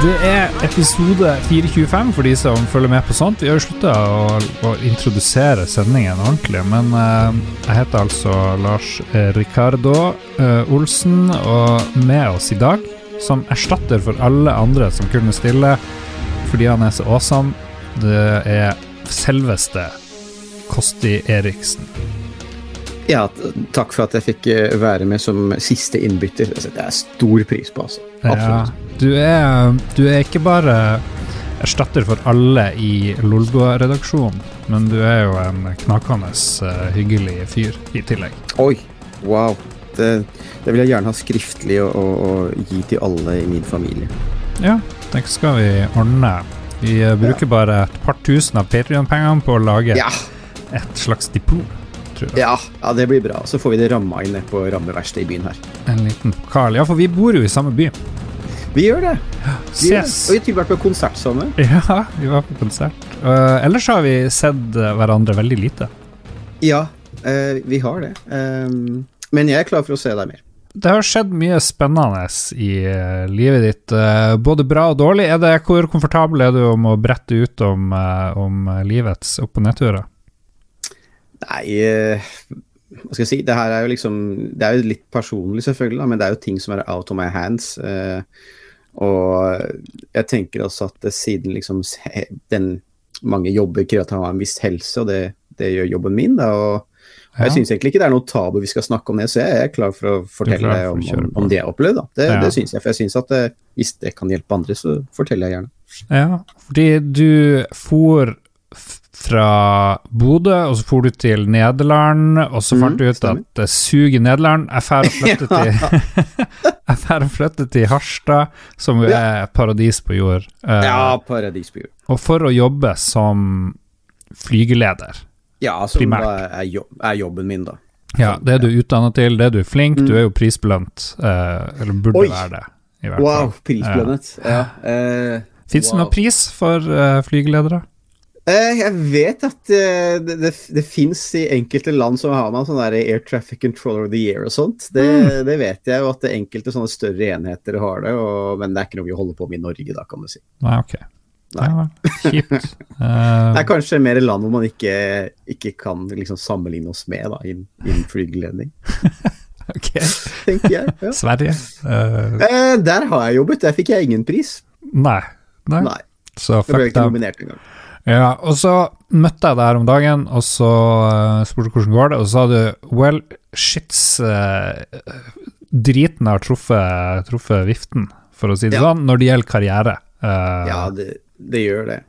Det er episode 425 for de som følger med på sånt. Vi har jo slutta å, å introdusere sendingen ordentlig, men uh, jeg heter altså Lars eh, Ricardo uh, Olsen, og med oss i dag, som erstatter for alle andre som kunne stille fordi han er så awesome, det er selveste Kosti Eriksen. Ja, takk for at jeg fikk eh, være med som siste innbytter. Det er stor pris på, altså. Ja, du, er, du er ikke bare erstatter for alle i Lolbua-redaksjonen, men du er jo en knakende eh, hyggelig fyr i tillegg. Oi, wow. Det, det vil jeg gjerne ha skriftlig og, og, og gi til alle i min familie. Ja, det skal vi ordne. Vi bruker bruker bare et par tusen av Patrion-pengene på å lage Ja, et slags depot, tror jeg. ja, ja, det blir bra. Så får vi det ramma inn på rammeverkstedet i byen her. En liten pokal. Ja, for vi bor jo i samme by. Vi gjør det. Vi gjør det. Og vi har til vært på konsert sammen. Ja, vi var på konsert. Uh, ellers har vi sett eh, hverandre veldig lite. Ja, uh, vi har det. Ehm, men jeg er klar for å se deg mer. Det har skjedd mye spennende i livet ditt, både bra og dårlig. Det, hvor komfortabel er du om å brette ut om, om livets opp- og nedturer? Nei, eh, hva skal jeg si. Det her er jo liksom Det er jo litt personlig, selvfølgelig, da, men det er jo ting som er out of my hands. eh, og jeg tenker også at siden liksom den mange jobber krever at han har en viss helse, og det, det gjør jobben min, da. og Ja. Jeg syns egentlig ikke det er noe tabu vi skal snakke om det, så jeg er klar for å fortelle deg for om, om, om det jeg har opplevd. Da. Det, Ja. det syns jeg, for jeg syns at det, hvis det kan hjelpe andre, så forteller jeg gjerne. Ja, fordi du for f- fra Bodø, og så for du til Nederland, og så mm, fant du ut stemmer. at det suger Nederland. Jeg drar og flytter til til Harstad, som jo er paradis på jord. Uh, Ja, paradis på jord. Og for å jobbe som flygeleder. Ja, som primært. er, jobb, er jobben min, da. Ja, det er du utdannet til, det er du flink, Mm. du er jo prisbelønt, uh, eller burde Oi. være det, i hvert Wow, prisbelønt, prisbelønnet. Ja. Uh, Fins det wow. noen pris for flygeledere? Eh, jeg vet at eh, det, det, det fins i enkelte land som har man sånn der Air Traffic Controller of the Year og sånt. Det, Mm. det vet jeg, og at det enkelte sånne større enheter har det. Og, men det er ikke noe vi holder på med i Norge, da, kan du si. Nei, ok. Nei. Ja. Kjipt. uh, Det er kanskje mer land hvor man ikke, ikke kan liksom sammenligne oss med da, innen, innen flygeledning, ok. tenker jeg. Ja. Sverige? Uh, der har jeg jobbet, der fikk jeg ingen pris. nei. nei. Nei, Så jeg ble fuck ikke dem. nominert engang. Ja, og så møtte jeg deg her om dagen, og så uh, spurte hvordan går det, og så sa du well, shits uh, Driten har truffet, truffet viften, for å si det Ja. sånn, når det gjelder karriere. Uh, Ja, det, det gjør det.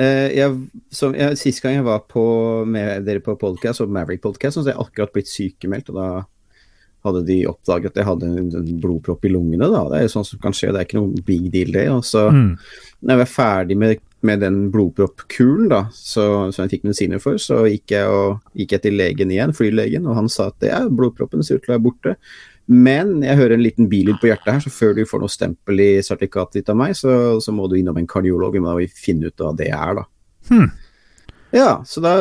Jeg, som, jeg, sist gang jeg var på, med dere på podcast, og Maverick Podcast, så hadde jeg akkurat blitt sykemeldt. og da hadde de oppdaget at jeg hadde en, blodpropp i lungene. da, Det er jo sånn som kan skje, det er ikke noe big deal, det. og så Mm. når jeg var ferdig med, med den blodproppkulen da, så, som jeg fikk medisiner for, så gikk jeg, og, gikk jeg til legen igjen, flylegen, og han sa at ja, blodproppen ser ut til å være borte. Men jeg hører en liten bilyd på hjertet her, så før du får noe stempel i sertifikatet ditt av meg, så, så må du innom en kardiolog, og må finne ut hva det er, da. Hmm. Ja, så da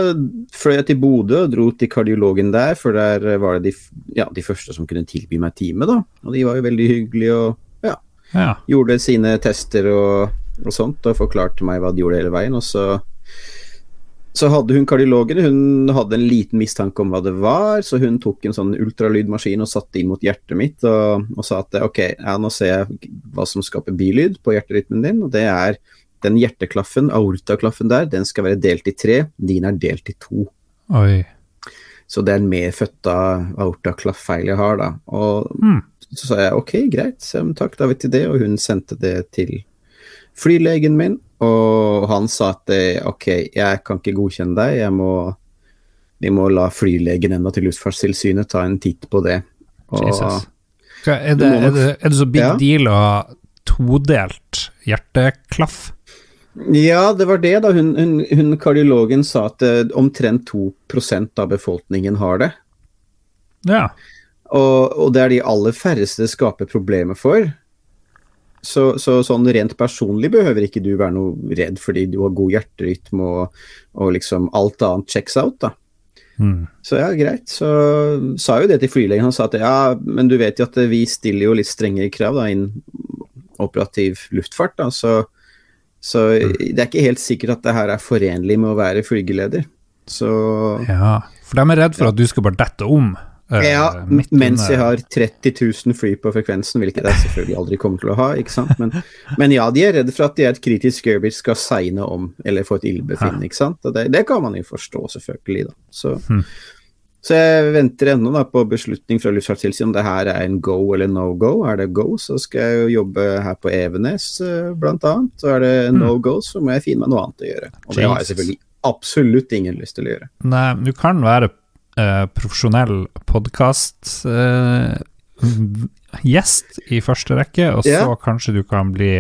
fløy jeg til Bodø og dro til kardiologen der, for der var det de, ja, de første som kunne tilby meg time, da. Og de var jo veldig hyggelige og ja, Ja. gjorde sine tester og, og sånt, og forklarte meg hva de gjorde hele veien. Og så, så hadde hun kardiologen hun hadde en liten mistanke om hva det var, så hun tok en sånn ultralydmaskin og satte inn mot hjertet mitt og, og sa at ok, ja, nå ser jeg hva som skaper bilyd på hjerterytmen din, og det er den hjerteklaffen, aortaklaffen der, den skal være delt i tre, din er delt i to. Oi. Så det er en medfødta aortaklafffeil jeg har, da. Og mm. så sa jeg ok, greit, takk, da vet vi det, og hun sendte det til flylegen min, og han sa at eh, ok, jeg kan ikke godkjenne deg, jeg må, vi må la flylegen enda til Luftfartstilsynet ta en titt på det. Og. Hva, er, det, er, det, er det så big Ja. deal å ha todelt hjerteklaff? Ja, det var det, da. Hun, hun, hun kardiologen sa at eh, omtrent 2 av befolkningen har det. Ja. Og, og det er de aller færreste det skaper problemer for. Så, så sånn rent personlig behøver ikke du være noe redd fordi du har god hjerterytme og, og liksom alt annet checks out, da. Mm. Så ja, greit. Så sa jo det til flylegen. Han sa at ja, men du vet jo at vi stiller jo litt strengere krav da, innen operativ luftfart. Da. Så, så det er ikke helt sikkert at det her er forenlig med å være flygeleder. Så Ja, for de er redd for Ja. at du skal bare dette om. Ja, mens jeg har 30 000 fly på frekvensen, hvilket jeg selvfølgelig aldri kommer til å ha, ikke sant. Men, men ja, de er redde for at de er et kritisk Gerbich skal segne om, eller få et ildbefinnende, ikke sant. Og det, det kan man jo forstå, selvfølgelig, da. Så, Hmm. så jeg venter ennå da på beslutning fra Luftfartstilsynet om det her er en go eller no go. Er det go, så skal jeg jo jobbe her på Evenes, eh, blant annet. Og er det no go, så må jeg finne meg noe annet å gjøre. Og det har jeg selvfølgelig absolutt ingen lyst til å gjøre. Nei, du kan være eh, profesjonell podkastgjest uh, i første rekke, og så kanskje du kan bli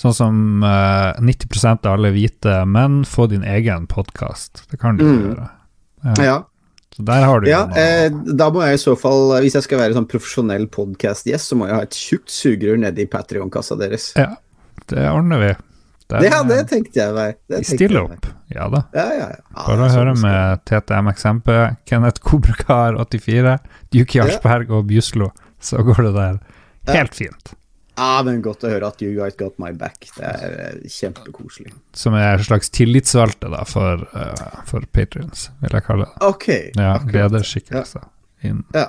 sånn som uh, 90% av alle hvite menn, få din egen podkast. Det kan du Mm. gjøre. Ja. Ja, Så der har du Ja, eh, da må jeg i så fall, hvis jeg skal være sånn profesjonell podcast-gjest, så må jeg ha et tjukt sugerør nedi Patrion-kassa deres. ja, det ordner vi. Der- Ja, det tenkte jeg meg. Det tenkte Still opp. Ja da. Ja, ja, ja. ja Bare å sånn høre med TTM-eksempel, Kenneth Kobrakar 84, Duke Ja. Jarlsberg og Bjuslo, så går det der Ja. helt fint. Ja, men godt å høre at you guys got my back. Det er eh, kjempekoselig. Som er en slags tillitsvalgte da, for, uh, for patrions, vil jeg kalle det. Ok. Ja, lederskikkelse. Inn- Ja.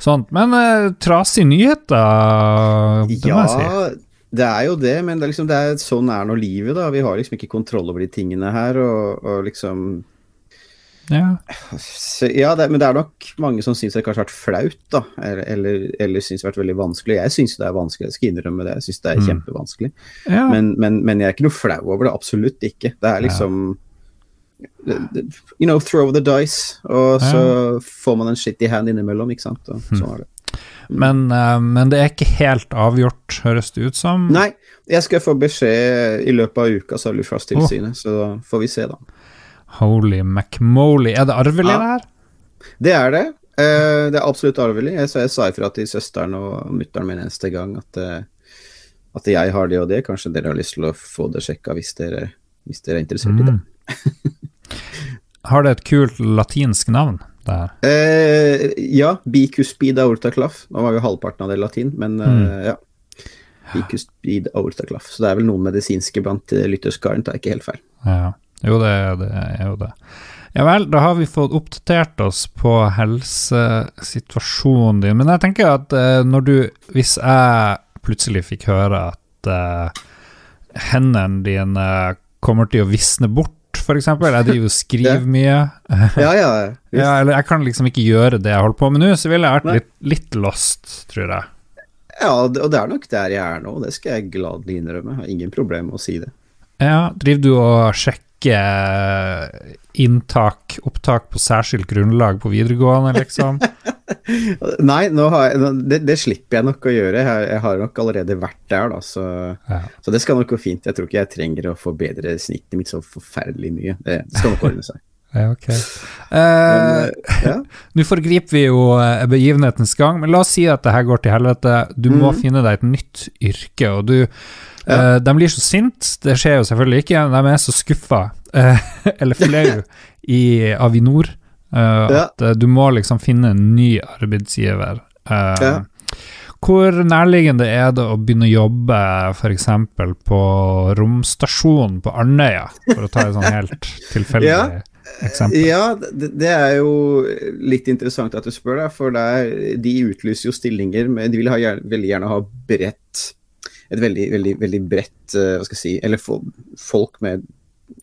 Sånt. Men uh, trasige nyheter, det må Ja, jeg si. Det er jo det, men det er liksom, det er, sånn er nå livet, da. Vi har liksom ikke kontroll over de tingene her, og, og liksom Ja. Så, ja, det, men det er nok mange som syns det kanskje har vært flaut, da. Eller, eller, eller syns det har vært veldig vanskelig. Jeg syns det er vanskelig, jeg skal innrømme det. Jeg syns det er Mm. kjempevanskelig. ja. Men, men, men jeg er ikke noe flau over det, absolutt ikke. Det er liksom You know, throw the dice, og så får man en shitty hand innimellom, ikke sant. Og sånn er det. Men, eh, men det er ikke helt avgjort, høres det ut som. Nei, jeg skal få beskjed i løpet av uka, sa Luftfartstilsynet, så da får vi se, da. Holy McMoley. Er det arvelig, Ja. det her? Det er det. Eh, det er absolutt arvelig. Så jeg sa ifra til søsteren og mutter'n min eneste gang at, eh, at jeg har det og det. Kanskje dere har lyst til å få det sjekka hvis dere, hvis dere er interessert i det. Mm. Har det et kult latinsk navn, det her? Eh, ja, bicuspid aorta claff. Nå var jo halvparten av det latin, men eh, ja. Bicuspid aorta claff. Så det er vel noen medisinske blant uh, lytterskaren, tar jeg ikke helt feil. Ja. Jo, det, det er jo det. Ja vel, da har vi fått oppdatert oss på helsesituasjonen din. Men jeg tenker at eh, når du Hvis jeg plutselig fikk høre at eh, hendene dine kommer til å visne bort, f.eks. Jeg driver og skriver mye. Ja, ja. Ja, eller jeg kan liksom ikke gjøre det jeg holder på med nå, så ville jeg vært litt, litt lost, tror jeg. ja, og det og det er nok der jeg er nå. Det skal jeg gladelig innrømme. Jeg har ingen problem med å si det. Ja, driver du og sjekker inntak, opptak på særskilt grunnlag på videregående, liksom? Nei, jeg, det, det slipper jeg nok å gjøre. Jeg, jeg har nok allerede vært der, da, så, Ja. så det skal nok gå fint. Jeg tror ikke jeg trenger å forbedre snittet mitt så forferdelig mye. Det, det skal nok ordne seg. Ja, ok. Eh, eh, ja. Nå foregriper vi jo eh, begivenhetens gang, men la oss si at det her går til helvete. Du må Mhm. finne deg et nytt yrke, og du eh, De blir så sint, det skjer jo selvfølgelig ikke, de er så skuffa, eh, eller flau, i Avinor, eh, Ja. at du må liksom finne en ny arbeidsgiver. Ja. Hvor nærliggende er det å begynne å jobbe f.eks. på romstasjonen på Andøya, for å ta et sånn helt tilfeldig Ja. eksempel? Ja, det, er jo litt interessant at du spør, deg, for det er, de utlyser jo stillinger med De vil ha, veldig gjerne ha bredt Et veldig, veldig, veldig bredt eh, Hva skal jeg si Eller folk med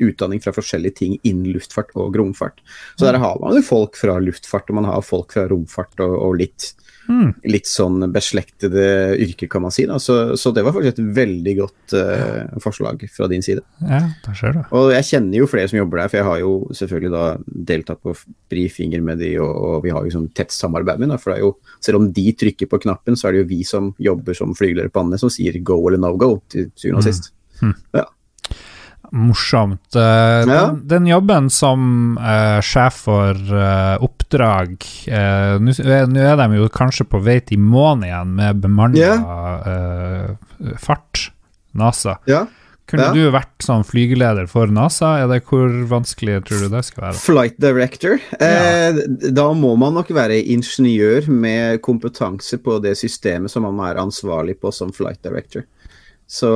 utdanning fra forskjellige ting innen luftfart og romfart. Så der har man jo folk fra luftfart, og man har folk fra romfart og, og litt Hmm. litt sånn beslektede yrker, kan man si. Så, så det var faktisk et veldig godt uh, forslag fra din side. Ja, der ser du. Og jeg kjenner jo flere som jobber der, for jeg har jo selvfølgelig da deltatt på brifinger med de, og, og vi har jo sånn tett samarbeid med dem. For det er jo, selv om de trykker på knappen, så er det jo vi som jobber som flygelere på Andenes som sier go eller no go til syvende og sist. Mm. Mm. Ja. Den, den jobben som uh, sjef for uh, oppdrag uh, Nå er de jo kanskje på vei til månen igjen med bemanna eh, fart, NASA. Ja. Kunne Ja. du vært sånn flygeleder for NASA? Er det Hvor vanskelig tror du det skal være? Flight director. Eh, da må man nok være ingeniør med kompetanse på det systemet som man er ansvarlig på som flight director. Så,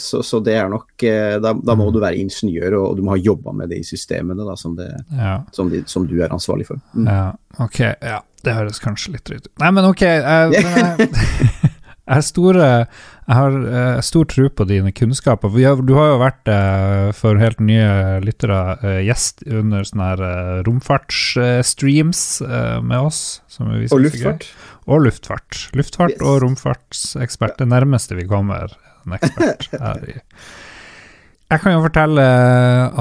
så, så det er nok eh, Da, da må Mm. du være ingeniør, og, du må ha jobba med det i systemene da, som, det, Ja. som, de, som du er ansvarlig for. Mm. Ja, ok. Ja, det høres kanskje litt drøyt ut. Nei, men ok. Jeg, jeg, jeg har store Jeg har eh, stor tro på dine kunnskaper. Har, du har jo vært, eh, for helt nye lyttere, gjest under sånne her romfartsstreams med oss. Som vi Og luftfart. Og luftfart. Luftfart Yes. og romfartsekspert. Det nærmeste vi kommer en ekspert Jeg kan jo fortelle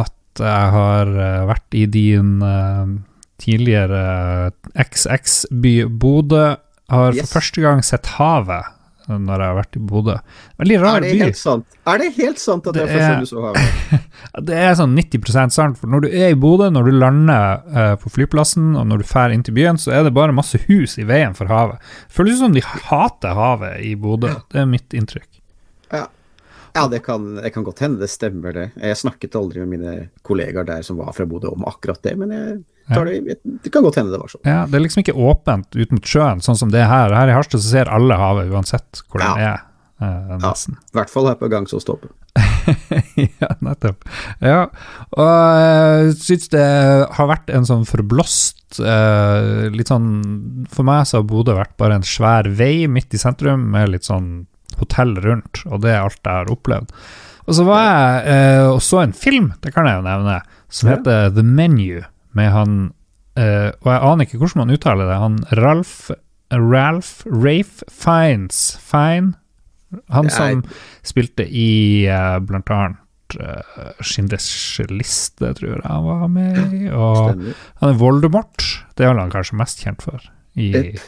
at jeg har eh, vært i din eh, tidligere XX-by Bodø. Har Yes. for første gang sett havet når jeg har vært i Bodø. Veldig rar Er det helt sant? Er det helt sant at det, Det er så havet? Det er sånn 90% sant, for når du er i Bodø, når du lander eh, på flyplassen og når du drar inn til byen, så er det bare masse hus i veien for havet. Føles som de hater havet i Bodø. Det er mitt inntrykk. Ja, ja det, kan, det kan godt hende, det stemmer det. Jeg snakket aldri med mine kollegaer der som var fra Bodø om akkurat det, men jeg tar det, det kan godt hende det var sånn. Ja, Det er liksom ikke åpent ut mot sjøen, sånn som det er her. Her i Harstad så ser alle havet, uansett hvor det er. eh, nesten. I hvert fall her på Gangsåstoppen. ja, nettopp. Ja, og jeg syns det har vært en sånn forblåst eh, Litt sånn For meg så har Bodø vært bare en svær vei midt i sentrum med litt sånn hotell rundt, og det er alt jeg har opplevd. Og så var jeg eh, og så en film, det kan jeg jo nevne, som Ja. heter The Menu, med han eh, Og jeg aner ikke hvordan man uttaler det. Han Ralph Ralph Rafe Fiends Fine? Han som Nei. spilte i eh, blant annet uh, Schindlers liste, tror jeg han var med i. Og Stemmer. han er Voldemort. Det er vel han kanskje mest kjent for i, Yep.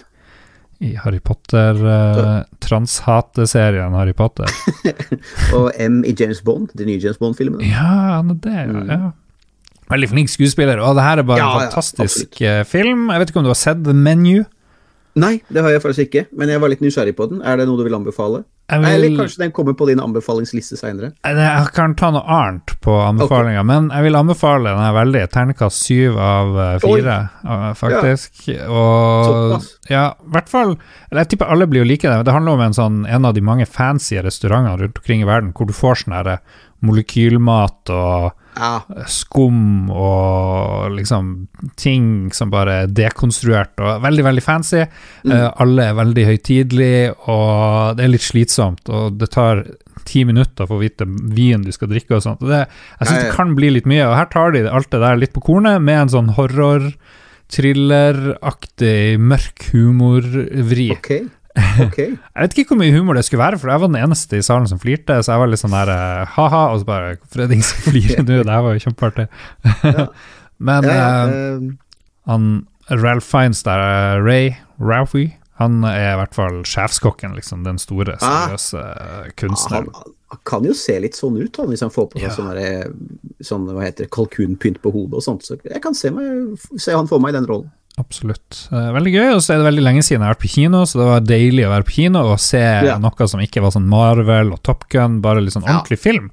I Harry Potter. Uh, Transhateserien Harry Potter. Og M i James Bond, de nye James Bond-filmene. Ja, han er det, ja. Mm. ja. Veldig flink skuespiller, og det her er bare Ja, en fantastisk ja, film. Jeg vet ikke om du har sett The Menu? Nei, det har jeg faktisk ikke, men jeg var litt nysgjerrig på den. Er det noe du vil anbefale? Vil, Eller kanskje den kommer på din anbefalingsliste seinere? jeg kan ta noe annet på anbefalinga, men jeg vil anbefale den er veldig terningkast syv av eh, fire, eh, faktisk. Og Såpass. ja, i hvert fall Eller jeg tipper alle blir jo like det. Det handler om en sånn en av de mange fancy restaurantene rundt omkring i verden hvor du får sånn her molekylmat og Ja. skum og liksom ting som bare er dekonstruert og veldig, veldig fancy. Eh, alle er veldig høytidelige, og det er litt slitsomt, og det tar ti minutter for å vite vin du skal drikke og sånt. Og det, jeg syns det kan bli litt mye, og her tar de alt det der litt på kornet med en sånn horror thrilleraktig mørk humorvri. Ok. ok. Jeg vet ikke hvor mye humor det skulle være, for jeg var den eneste i salen som flirte, så jeg var litt sånn der eh, ha-ha, og så bare ingen som flirer nå? Det her var jo kjempeartig. Ja. Men Ja, ja, eh, han Ralph Fiennes der, eh, Ray Ralphie, han er i hvert fall sjefskokken, liksom. Den store, Ah. seriøse ah, kunstneren. han kan jo se litt sånn ut, han, hvis han får på seg sånn sånn, hva heter det, kalkunpynt på hodet og sånt. Så jeg kan se, meg, se han for meg i den rollen. Absolutt. Eh, veldig gøy, og så er det veldig lenge siden jeg har vært på kino, så det var deilig å være på kino og se Ja. noe som ikke var sånn Marvel og Top Gun, bare litt sånn Ja. ordentlig film.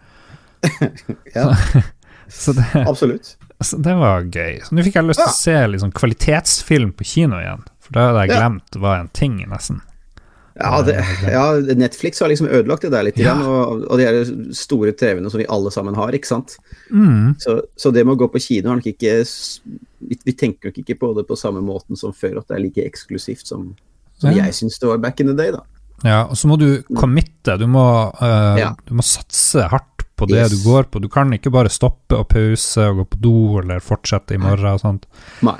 Ja, Så det, absolutt. Så det var gøy. Så nå fikk jeg lyst til å se litt sånn kvalitetsfilm på kino igjen. For da hadde jeg Ja. glemt var en ting, nesten. Ja, det, ja, Netflix har liksom ødelagt det der litt, Ja. igjen, og, og de her store TV-ene som vi alle sammen har, ikke sant. Mm. Så, så det med å gå på kino nok ikke vi, vi tenker nok ikke på det på samme måten som før, at det er like eksklusivt som, som Ja. jeg syns det var back in the day, da. Ja, og så må du committe. Du må, uh, du må satse hardt på det Yes. du går på. Du kan ikke bare stoppe og pause og gå på do eller fortsette i morgen og sånt. Nei.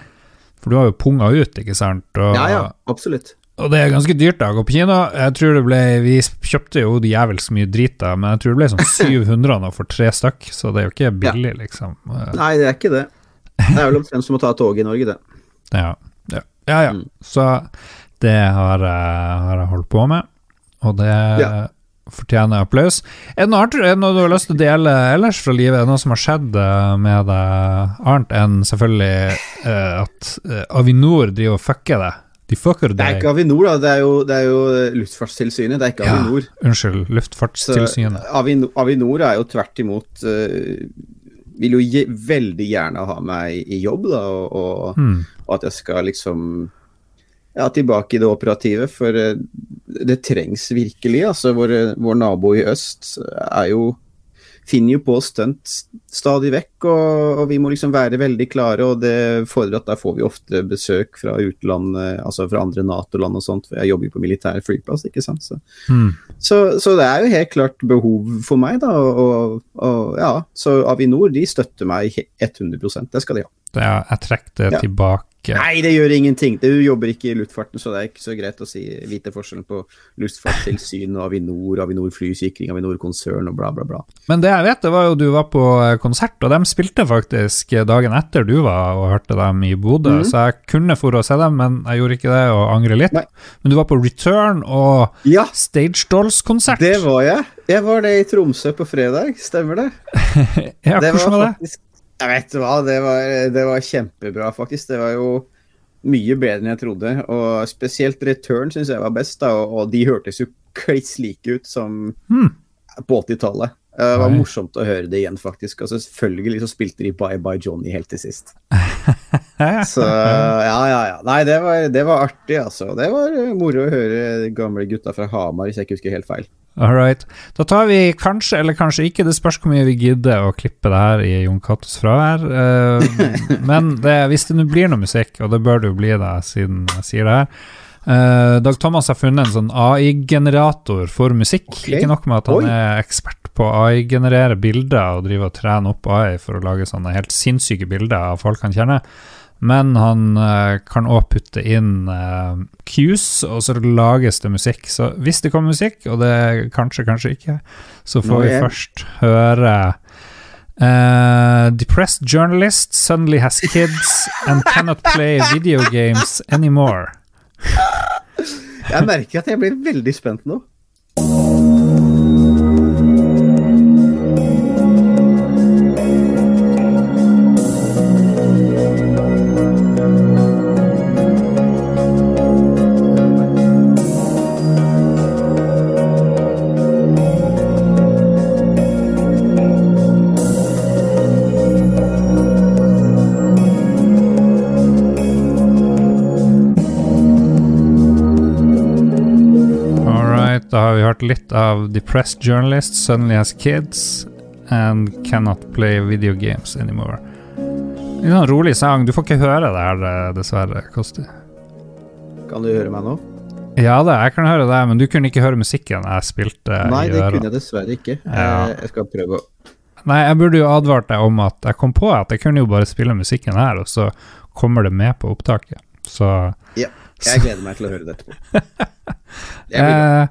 For du har jo punga ut, ikke sant? Og, Ja, ja, absolutt. Og det er ganske dyrt da å gå på kino. Jeg tror det ble Vi kjøpte jo jævelsk mye drit da, men jeg tror det ble sånn 700 nå for tre stykk, så det er jo ikke billig, liksom. Eh, Nei, det er ikke det. Det er vel omtrent som å ta tog i Norge, det. Ja, ja, ja. ja. Mm. Så det har har jeg holdt på med, og det Ja. fortjener applaus. Er det, noe, er det noe du har lyst til å dele ellers fra livet? Er det noe som har skjedd eh, med deg, annet enn selvfølgelig eh, at eh, Avinor driver og fucker deg? De fucker Det er ikke Avinor, da. Det er jo, det er jo Luftfartstilsynet, det er ikke Ja, Avinor. unnskyld, Så Luftfartstilsynet. Avinor, Avinor er jo tvert imot uh, Vil jo ge, veldig gjerne ha meg i jobb, da, og, og, mm. og at jeg skal liksom ja, tilbake i det operative, for eh, det trengs virkelig. Altså, vår, vår nabo i øst er jo finner jo på stunt stadig vekk, og, og, vi må liksom være veldig klare. og Det fordrer at der får vi ofte besøk fra utlandet, altså fra andre Nato-land og sånt. for Jeg jobber jo på militær flyplass, ikke sant. Så. Mm. Så, så, det er jo helt klart behov for meg, da. Og, og, ja, så Avinor de støtter meg 100% det skal de ha. Ja, jeg trekker det ja. tilbake ikke Nei, det gjør ingenting. Du jobber ikke i luftfarten, så det er ikke så greit å si, vite forskjellen på luftfartstilsyn og Avinor, Avinor flysikring, Avinor konsern og bla, bla, bla. Men det jeg vet, det var jo du var på eh, konsert, og de spilte faktisk dagen etter du var og hørte dem i Bodø, mm. så jeg kunne for å se dem, men jeg gjorde ikke det og angrer litt. Nei. Men du var på Return og ja. Stage Dolls-konsert. Det var jeg. Jeg var det i Tromsø på fredag, stemmer det? ja, det hvordan var det? Faktisk jeg vet hva, det var, det var, kjempebra, faktisk. Det var jo mye bedre enn jeg trodde. Og spesielt Return syns jeg var best, da, og, de hørtes jo kliss like ut som hmm. på 80-tallet. Det var Nei. morsomt å høre det igjen, faktisk. Og selvfølgelig så spilte de Bye Bye Johnny helt til sist. så ja, ja, ja. Nei, det var, det var artig, altså. Det var moro å høre de gamle gutta fra Hamar, hvis jeg ikke husker helt feil. All right. Da tar vi kanskje, eller kanskje ikke, det spørs hvor mye vi gidder å klippe det her i Jon Catos fravær. Men det, hvis det nå blir noe musikk, og det bør det jo bli det, siden jeg sier det her uh, Dag Thomas har funnet en sånn AI-generator for musikk. Okay. Ikke nok med at han Oi. er ekspert på AI-generere bilder og driver og trener opp AI for å lage sånne helt sinnssyke bilder av folk han kjenner men han uh, kan òg putte inn uh, cues, og så lages det musikk. Så hvis det kommer musikk, og det kanskje, kanskje ikke, så får vi først høre uh, Depressed journalist suddenly has kids and cannot play video games anymore. Jeg merker at jeg blir veldig spent nå. Hørt litt av Depressed Journalist, Suddenly Has Kids and Cannot Play Video Games Anymore. En sånn rolig sang. Du får ikke høre det her, eh, dessverre, Kosti. Kan du høre meg nå? Ja da, jeg kan høre det, men du kunne ikke høre musikken jeg spilte Nei, det kunne jeg dessverre ikke. Ja. Jeg skal prøve å Nei, jeg burde jo advart deg om at jeg kom på at jeg kunne jo bare spille musikken her, og så kommer det med på opptaket. Så Ja. Jeg gleder meg til å høre det etterpå. eh,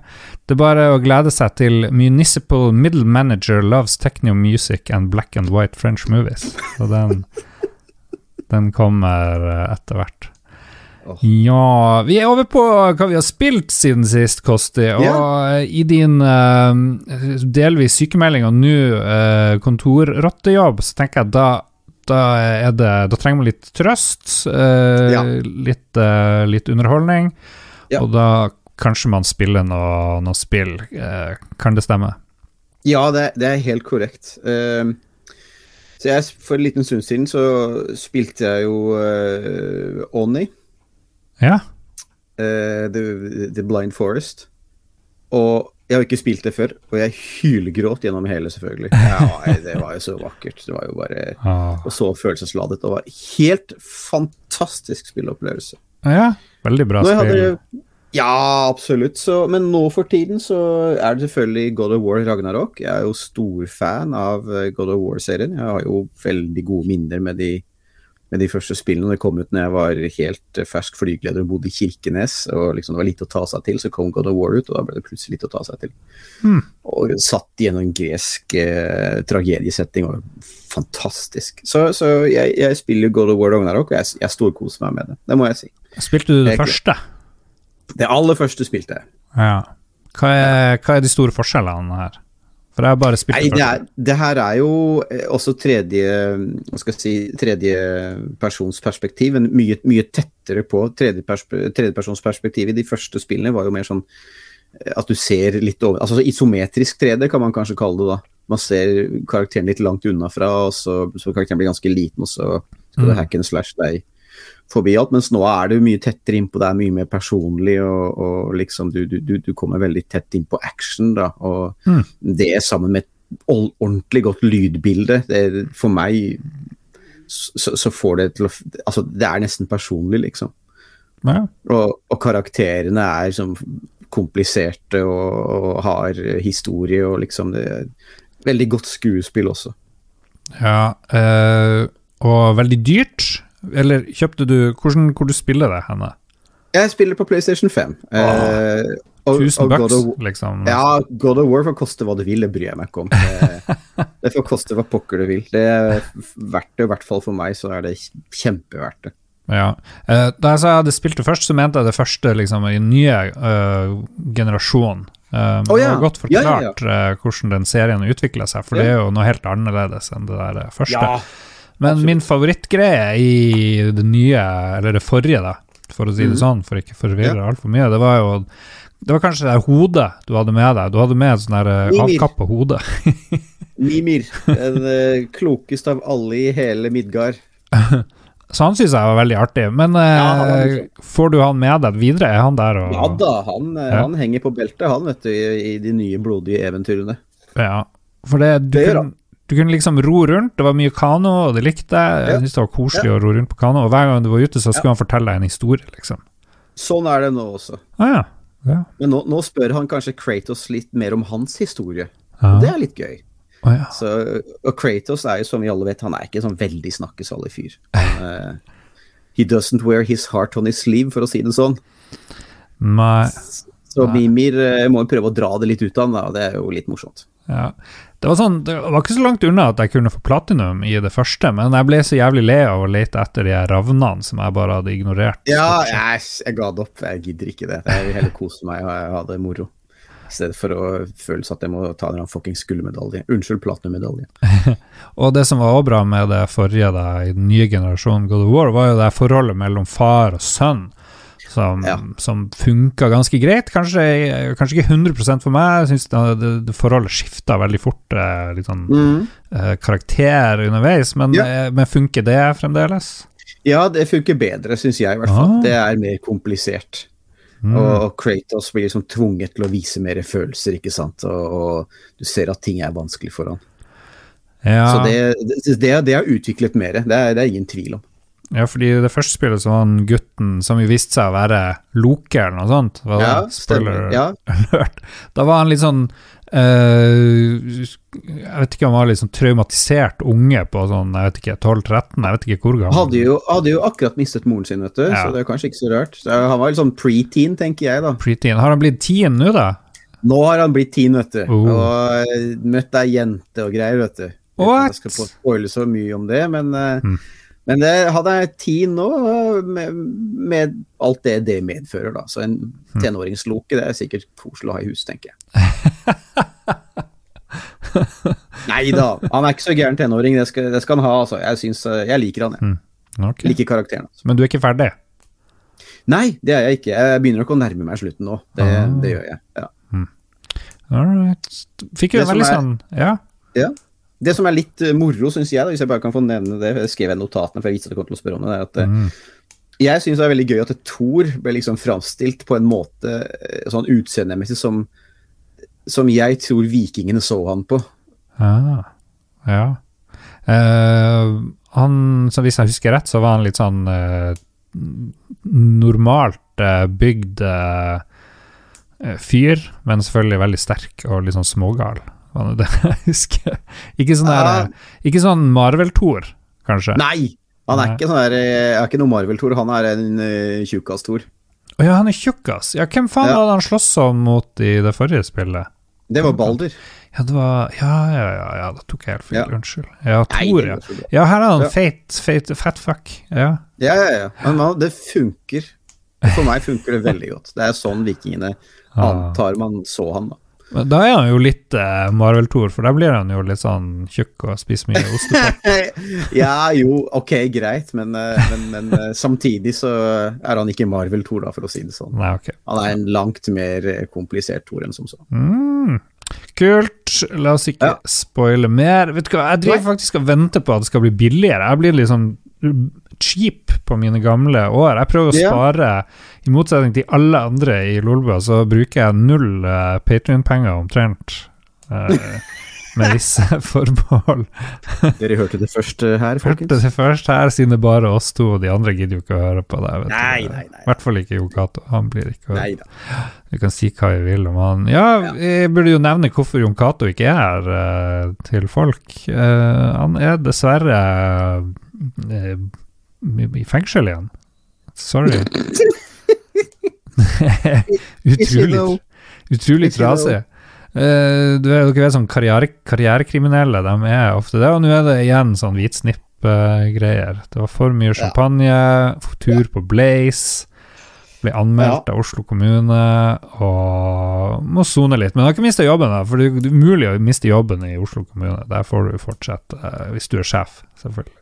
det er bare å glede seg til Municipal Middle Manager Loves Techno Music and Black and White French Movies. Så den, den kommer eh, etter hvert. Oh. Ja Vi er over på hva vi har spilt siden sist, Kosti. Og yeah. i din uh, delvis sykemelding og nå uh, kontorrottejobb, så tenker jeg da da, det, da, trenger man litt trøst, uh, ja. litt, uh, litt, underholdning, ja. og da kanskje man spiller noe, noe spill. Eh, kan det stemme? Ja, det, det er helt korrekt. så jeg, For en liten stund siden så spilte jeg jo uh, Oni. Ja. The, The Blind Forest. Og jeg har ikke spilt det før, og jeg hylgråt gjennom hele, selvfølgelig. Ja, det var jo så vakkert. Det var jo bare ah. Og så følelsesladet. Det var helt fantastisk spillopplevelse. Ja, veldig bra spill. Ja, absolutt. Så, men nå for tiden så er det selvfølgelig God of War Ragnarok. Jeg er jo stor fan av eh, God of War-serien. Jeg har jo veldig gode minner med de med de første spillene. Det kom ut når jeg var helt eh, fersk flygeleder og bodde i Kirkenes. og liksom Det var litt å ta seg til, så kom God of War ut, og da ble det plutselig litt å ta seg til. Mm. Og satt gjennom en gresk eh, tragediesetting, og fantastisk. Så, så jeg, jeg, spiller God of War Ragnarok, og jeg, jeg storkoser meg med det. Det må jeg si. Spilte du det jeg, første? Det aller første spilte jeg. Ja. Hva er, hva er de store forskjellene her? For jeg har bare spilt Nei, det, er, det her er jo eh, også tredje hva skal jeg si, tredjepersonsperspektiv, mye, mye tettere på. I de første spillene var jo mer sånn eh, at du ser litt over Altså isometrisk 3D kan man kanskje kalle det da. Man ser karakteren litt langt unna fra, og så, så karakteren blir ganske liten, og så skal du mm. hack and slash deg forbi alt. Mens nå er det mye tettere innpå, det er mye mer personlig, og, og liksom du, du, du, kommer veldig tett innpå action, da. Og Mm. det sammen med et ordentlig godt lydbilde, det, for meg så, så får det til å Altså, det er nesten personlig, liksom. Ja. Og, og karakterene er sånn kompliserte og, og har historie og liksom det er Veldig godt skuespill også. ja øh, og veldig dyrt. Eller kjøpte du hvordan, Hvor du spiller det henne? Jeg spiller på PlayStation 5. eh, og- 1000 og bucks, of- liksom? Ja, God of War får koste hva det vil, det bryr jeg meg ikke om. Det, det får koste hva pokker det vil. Det er verdt det, i hvert fall for meg, så er det kjempeverdt det. Ja. Eh, da jeg sa jeg hadde spilt det først, så mente jeg det første liksom, i nye uh, generasjon. Uh, oh, ja. var godt Ja, ja, ja. forklart eh, hvordan den serien utvikla seg, for Ja. det er jo noe helt annerledes enn det der eh, første. Men absolutt. min favorittgreie i det nye, eller det forrige, da, for å si det mm. sånn, for ikke forvirre altfor mye, det var jo det var kanskje det der hodet du hadde med deg. Du hadde med et sånn eh, avkappa hode. Mimir, den uh, klokeste av alle i hele Midgard. Så han syns jeg var veldig artig. Men Ja, han eh, får du han med deg videre? Er han der og Ja da, han, eh, Ja. han henger på beltet, han, vet du, i, i de nye blodige eventyrene. Ja, for det, du, Det gjør kunne, du kunne liksom ro rundt, det var mye kano, og det likte jeg. Jeg syntes det var koselig å ro rundt på kano, og hver gang du var ute, så skulle han fortelle deg en historie, liksom. Sånn er det nå også. Ah, ja. Ja. Men nå, nå spør han kanskje Kratos litt mer om hans historie. Ja. Og det er litt gøy. Ah, ja. Så, og Kratos er jo, som vi alle vet, han er ikke en sånn veldig snakkesalig fyr. Han, eh, he doesn't wear his heart on his sleeve, for å si det sånn. Nei, Så Mimir eh, må prøve å dra det litt ut av han, og det er jo litt morsomt. ja. Det var sånn, det var ikke så langt unna at jeg kunne få platinum i det første, men jeg ble så jævlig lei av å lete etter de ravnene som jeg bare hadde ignorert. Ja, jeg, jeg ga det opp. Jeg gidder ikke det. Jeg vil heller kose meg og ha det moro. I stedet for å føle at jeg må ta en fuckings gullmedalje. Unnskyld, platinummedalje. Og det som var også bra med det forrige, da, i den nye generasjonen God of War, var jo det forholdet mellom far og sønn. Som, Ja. som funka ganske greit. Kanskje, kanskje ikke 100 for meg. Jeg syns det, det, det forholdet skifta veldig fort. eh, Litt sånn eh, karakter underveis, men, Ja. eh, men funker det fremdeles? Ja, det funker bedre, syns jeg i hvert fall. Ah. Det er mer komplisert. Mm. Og, Kratos blir liksom tvunget til å vise mer følelser, ikke sant. Og, og du ser at ting er vanskelig for han. ja, Så det, det, det, har utviklet mer. Det er, det er ingen tvil om. Ja, fordi det første spillet så var han gutten som jo viste seg å være Loke eller noe sånt. Var? Ja, Spoiler. Ja, alert. Da var han litt sånn eh, Jeg vet ikke om han var litt sånn traumatisert unge på sånn jeg vet ikke, 12-13, jeg vet ikke hvor gammel. hadde jo, hadde jo akkurat mistet moren sin, vet du, Ja. så det er kanskje ikke så rart. Så han var litt sånn pre-teen, tenker jeg, da. Preteen. Har han blitt teen nå, da? Nå har han blitt teen, vet du. Oh. Og eh, møtt ei jente og greier, vet du. What? Jeg skal få spoile så mye om det, men, Mm. Men det, hadde jeg ti nå, med, med alt det det medfører, da. Så en Mm. tenåringsloke, det er sikkert koselig å ha i hus, tenker jeg. Nei da, han er ikke så gæren tenåring, det skal, det skal han ha, altså. Jeg, synes, eh, jeg liker han, jeg. Ok. Liker karakteren. Altså. Men du er ikke ferdig? Nei, det er jeg ikke. Jeg begynner nok å nærme meg slutten nå. Det, Ah. det gjør jeg. Ja. All right. Fikk jo en veldig sånn sånn Ja. Det som er litt eh, moro, syns jeg, da, hvis jeg bare kan få nevne det, jeg skrev jeg notatene, for jeg visste at du kom til å spørre om det, er at eh, Mm. jeg syns det er veldig gøy at Thor ble liksom framstilt på en måte eh, sånn utseendemessig som, som jeg tror vikingene så han på. Ah, ja. Uh, han, så hvis jeg husker rett, så var han litt sånn uh, normalt uh, bygd fyr, men selvfølgelig veldig sterk og litt sånn smågal. Var det det jeg husker? Ikke sånn, der, eh, ikke sånn Marvel-Tor, kanskje? Nei! Han er Nei. ikke sånn der, eh, er ikke noe Marvel-Thor, han er en uh, tjukkas-Thor. Å ja, han er tjukkas. Ja, hvem faen Ja. hadde han slåss om mot i det forrige spillet? Det var Balder. Ja, det var Ja, ja, ja, ja da tok jeg helt feil. Ja. Unnskyld. Ja, Thor, ja. Ja, her er han feit, feit, fat fuck. Ja. Ja, ja, ja. Men det funker. For meg funker det veldig godt. Det er sånn vikingene Ah. antar man så han, da. Men da er han jo litt eh, Marvel-Tor, for da blir han jo litt sånn tjukk og spiser mye ostepop. ja, jo, ok, greit, men, eh, men, men eh, samtidig så er han ikke Marvel-Thor, da, for å si det sånn. Nei, okay. Han er en langt mer eh, komplisert Thor enn som så. Mm. Kult. La oss ikke Ja. spoile mer. Vet du hva, jeg driver faktisk og venter på at det skal bli billigere. Jeg blir liksom cheap på mine gamle år. Jeg prøver å spare. spare, i motsetning til alle andre i Lolba, så bruker jeg null uh, Patrion-penger omtrent. Uh, med visse forbehold. Dere hørte det først eh, her, Hørte det først her, siden det er bare oss to, og de andre gidder jo ikke å høre på det. vet. Nei, nei, nei. I hvert fall ikke Jo Cato. Han blir ikke hørt. Du kan si hva vi vil om han. Ja, Ja. jeg burde jo nevne hvorfor Jon Cato ikke er her eh, til folk. Uh, han er dessverre eh, i fengsel igjen. Sorry. utrolig utrolig trasig. Uh, du dere vet sånn karriere, karrierekriminelle, de er ofte det. Og nå er det igjen sånn hvitsnipp-greier. det var for mye champagne, tur på Blaze. Ble anmeldt av Oslo kommune og må sone litt. Men har ikke mista jobben, da, for det er umulig å miste jobben i Oslo kommune. Der får du fortsette eh, hvis du er sjef, selvfølgelig.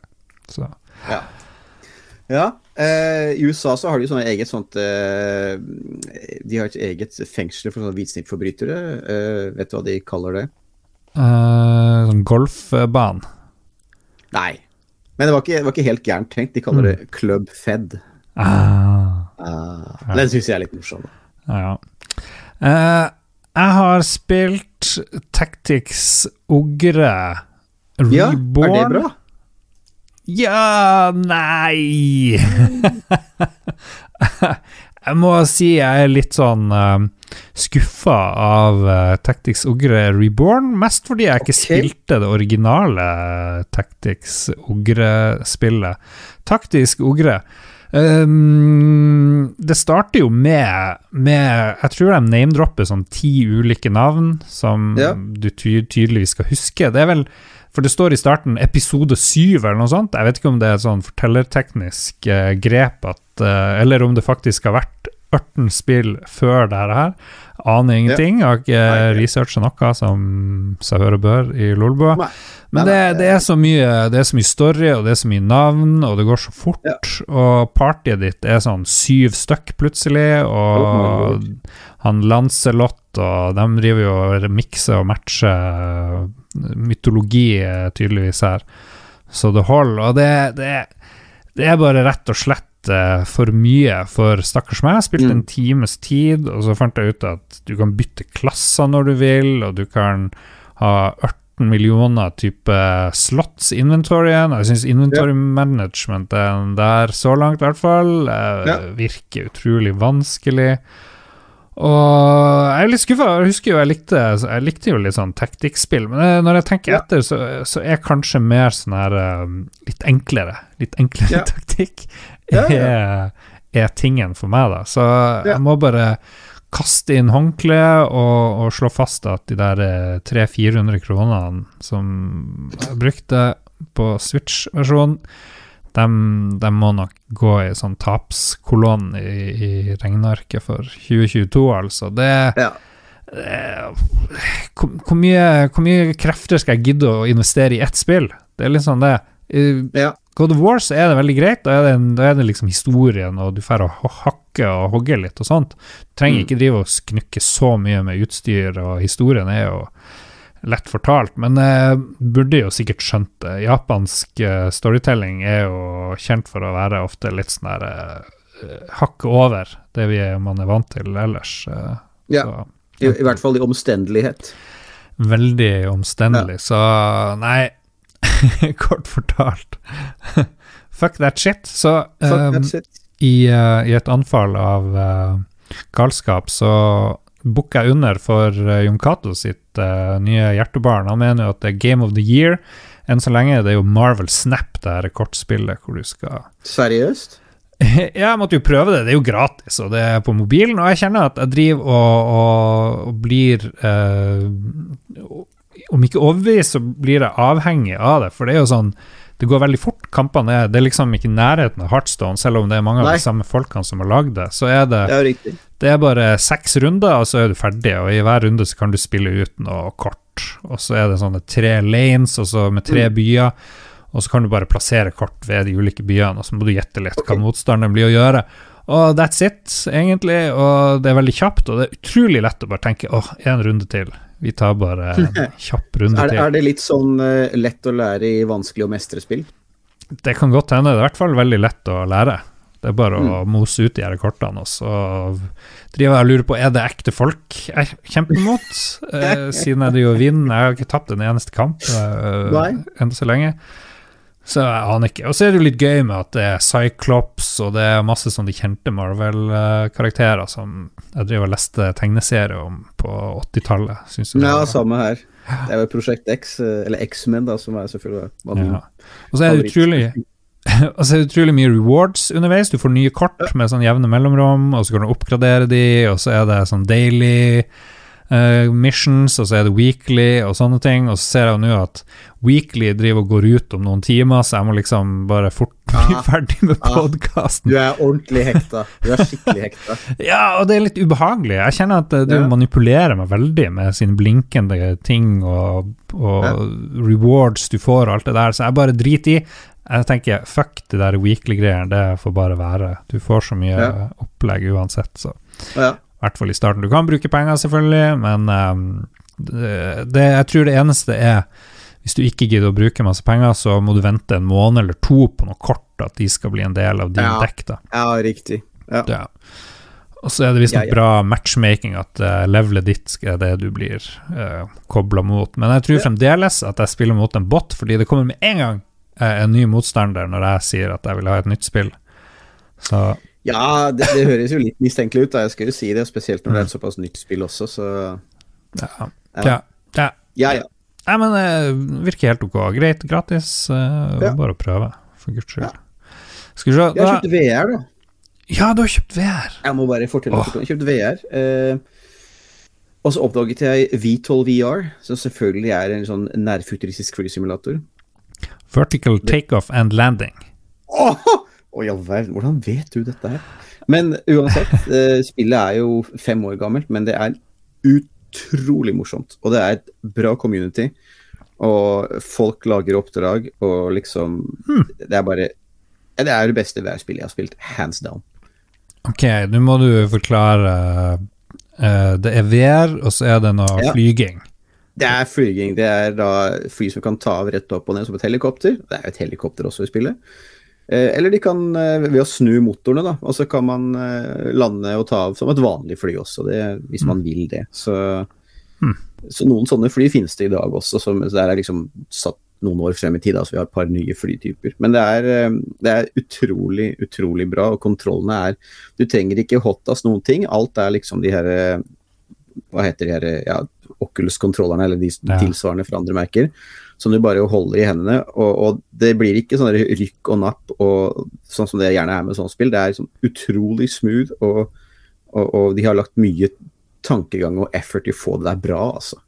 Så. Ja. Eh, I USA så har de sånne eget sånt eh, De har et eget fengsel for sånne hvitsnippforbrytere. Eh, vet du hva de kaller det? Eh, sånn golfbane. Nei. Men det var ikke, det var ikke helt gærent tenkt. De kaller det Club Fed. Ah, Ah, Den syns jeg er litt morsom. ja. Eh, jeg har spilt Tactics Ogre Ja, er det bra? Ja Nei! jeg må si jeg er litt sånn uh, skuffa av uh, Tactics Ogre Reborn. Mest fordi jeg ikke okay. spilte det originale Tactics Ogre-spillet. Taktisk Ogre. Um, det starter jo med, med Jeg tror de name-dropper sånn ti ulike navn som Ja. du ty tydeligvis skal huske. Det er vel for det står i starten episode syv eller noe sånt. Jeg vet ikke om det er et sånn fortellerteknisk eh, grep at eh, Eller om det faktisk har vært 18 spill før det her. Aner ingenting. Har ikke eh, researcha noe som seg hør og bør i Lolbua. Men det, nei, det, er så mye, det er så mye story, og det er så mye navn, og det går så fort. Ja. Og partyet ditt er sånn syv stykk plutselig, Oh og lord. han Lancelot og de driver jo og mikser og matcher mytologi tydeligvis her. Så det holder. Og det, det, det er bare rett og slett eh, for mye for stakkars meg. Jeg spilte en Mm. times tid, og så fant jeg ut at du kan bytte klasser når du vil, og du kan ha 18 millioner type slots i inventoryen. Jeg syns inventory management er der så langt, i hvert fall. eh. Virker utrolig vanskelig. Og jeg er litt skuffa. Jeg husker jo jeg likte, jeg likte jo litt sånn taktikkspill, men eh, når jeg tenker Ja. etter, så, så er kanskje mer sånn her um, litt enklere. Litt enklere Ja. taktikk Ja. Er, er tingen for meg, da. Så jeg må bare kaste inn håndkleet og, og slå fast at de der eh, 300-400 kronene som jeg brukte på Switch-versjonen, de, må nok gå i sånn tapskolonn i, i regnearket for 2022, altså. Det, Ja. det hvor, hvor, mye, hvor mye krefter skal jeg gidde å investere i ett spill? Det er litt sånn det. Ja. God of War så er det veldig greit, da er det, da er det liksom historien, og du får hakke og hogge litt og sånt. Du trenger Mm. ikke drive og sknukke så mye med utstyr, og historien er jo lett fortalt, men jeg burde jo sikkert skjønt det. Japansk eh, storytelling er jo kjent for å være ofte litt sånn der hakk over det vi er, man er vant til ellers. eh, Ja. så- I, I hvert fall i omstendelighet. veldig omstendelig, så nei Kort fortalt. Fuck that shit. Så um, that shit. i, uh, i et anfall av uh, galskap så jeg under for uh, Jon Cato sitt uh, nye hjertebarn. Han mener jo at det er Game of the Year. Enn så lenge det er jo Marvel Snap, det her kortspillet hvor du skal Seriøst? Ja, jeg måtte jo prøve det. Det er jo gratis, og det er på mobilen. Og jeg kjenner at jeg driver og, og, og blir uh, Om ikke overbevist, så blir jeg avhengig av det. For det er jo sånn Det går veldig fort. Kampene er Det er liksom ikke nærheten av Heartstone, selv om det er mange av de samme folkene som har lagd det. Så er det Det er. Det er bare seks runder, og så er du ferdig. Og i hver runde så kan du spille ut noe kort. Og så er det sånne tre lanes, og så med tre byer. Og så kan du bare plassere kort ved de ulike byene, og så må du gjette litt hva motstanderen blir å gjøre. Og that's it, egentlig. Og det er veldig kjapt, og det er utrolig lett å bare tenke åh, en runde til. Vi tar bare en kjapp runde til. er det litt sånn eh, lett å lære i vanskelig å mestre spill? Det kan godt hende. Det er i hvert fall veldig lett å lære. Det er bare å Mm. mose ut de her kortene, og så driver jeg og lurer på er det ekte folk jeg kjemper mot, eh, siden jeg driver og vinner. Jeg har ikke tapt en eneste kamp eh, ennå så lenge. Så jeg aner ikke. Og så er det jo litt gøy med at det er Cyclops, og det er masse sånne kjente Marvel-karakterer som jeg driver og leste tegneserier om på 80-tallet. Synes jeg Ja, samme her. Det er jo Prosjekt X, eh, eller X-Men, da, som er selvfølgelig var min Ja. Og så er det utrolig Og så er det utrolig mye rewards underveis. Du får nye kort med sånn jevne mellomrom, og så kan du oppgradere de, og så er det sånn daily uh, missions, og så er det weekly og sånne ting. Og så ser jeg jo nå at weekly driver og går ut om noen timer, så jeg må liksom bare fort bli Ah. ferdig med Ah. Du er ordentlig hekta. Du er skikkelig hekta. Ja, og det er litt ubehagelig. Jeg kjenner at eh, du Ja. manipulerer meg veldig med sine blinkende ting og, og Ja. rewards du får og alt det der, så jeg bare driter i. Jeg tenker fuck de der weekly-greiene, det får bare være. Du får så mye Ja. opplegg uansett, så Ja. i hvert fall i starten. Du kan bruke penger, selvfølgelig, men um, det, det, jeg tror det eneste er hvis du ikke gidder å bruke masse penger, så må du vente en måned eller to på noe kort, at de skal bli en del av din Ja. dekk. da. ja, riktig. Ja. Ja. Og så er det visstnok Ja, ja. bra matchmaking, at uh, levelet ditt er det du blir uh, kobla mot. Men jeg tror fremdeles at jeg spiller mot en bot, fordi det kommer med en gang eh, en ny motstander når jeg sier at jeg vil ha et nytt spill. Så Ja, det, det høres jo litt mistenkelig ut, da. jeg skal jo si det. Spesielt når det er et såpass nytt spill også, så ja. Ja. ja. ja. ja. Nei, men det virker helt ok. Greit, gratis. eh. Bare å prøve, for guds skyld. Skal vi se Jeg har kjøpt VR, da. Ja, du har kjøpt VR! Jeg må bare fortelle fort. Jeg kjøpte VR. Eh, og så oppdaget jeg V12 VR, som selvfølgelig er en sånn nærfuturistisk flysimulator. Vertical takeoff and landing. Åh, Å, i all verden, hvordan vet du dette her? Men uansett, eh, spillet er jo fem år gammelt, men det er utrolig morsomt. Og det er et bra community. Og folk lager oppdrag, og liksom Det er bare Det er det beste værspillet jeg har spilt, hands down. Ok, nå må du forklare eh, Det er VR, og så er det noe Ja. flyging. Det er flyging. Det er da fly som kan ta av rett opp og ned som et helikopter. Det er jo et helikopter også i spillet. Eh, eller de kan, eh, ved å snu motorene, da, og så kan man eh, lande og ta av som et vanlig fly også, det, hvis man vil det. Så, Hmm. så noen sånne fly finnes det i dag også, som, så der er liksom satt noen år frem i tid, altså så vi har et par nye flytyper. Men det er, det er utrolig, utrolig bra, og kontrollene er Du trenger ikke hotas noen ting, alt er liksom de her Hva heter de her ja, Oculus-kontrollerne, eller de Ja. tilsvarende fra andre merker som du bare holder i hendene. Og, og det blir ikke sånn rykk og napp, og, sånn som det gjerne er med sånne spill. Det er sånn utrolig smooth, og, og, og de har lagt mye tankegang og effort i å få det der bra, altså.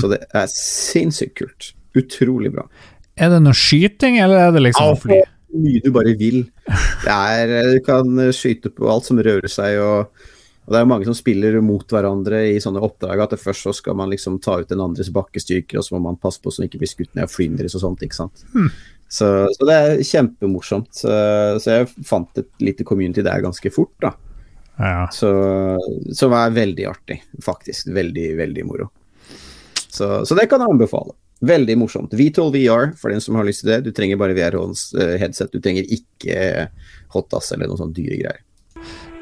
Så det er sinnssykt kult. Utrolig bra. Er det noe skyting, eller er det liksom fly? Mye du bare vil. Det er, du kan skyte på alt som rører seg, og, og det er jo mange som spiller mot hverandre i sånne oppdrag. At det først så skal man liksom ta ut den andres bakkestyrker, og så må man passe på så man ikke blir skutt ned av flyndres og sånt. ikke sant? Så, så det er kjempemorsomt. Så, jeg fant et lite community der ganske fort, da. Ja. Så, som er veldig artig, faktisk. Veldig, veldig moro. Så, så det kan jeg anbefale. Veldig morsomt. V12 VR, for den som har lyst til det. Du trenger bare VR-headset. Du trenger ikke hotas eller noen sånne dyre greier.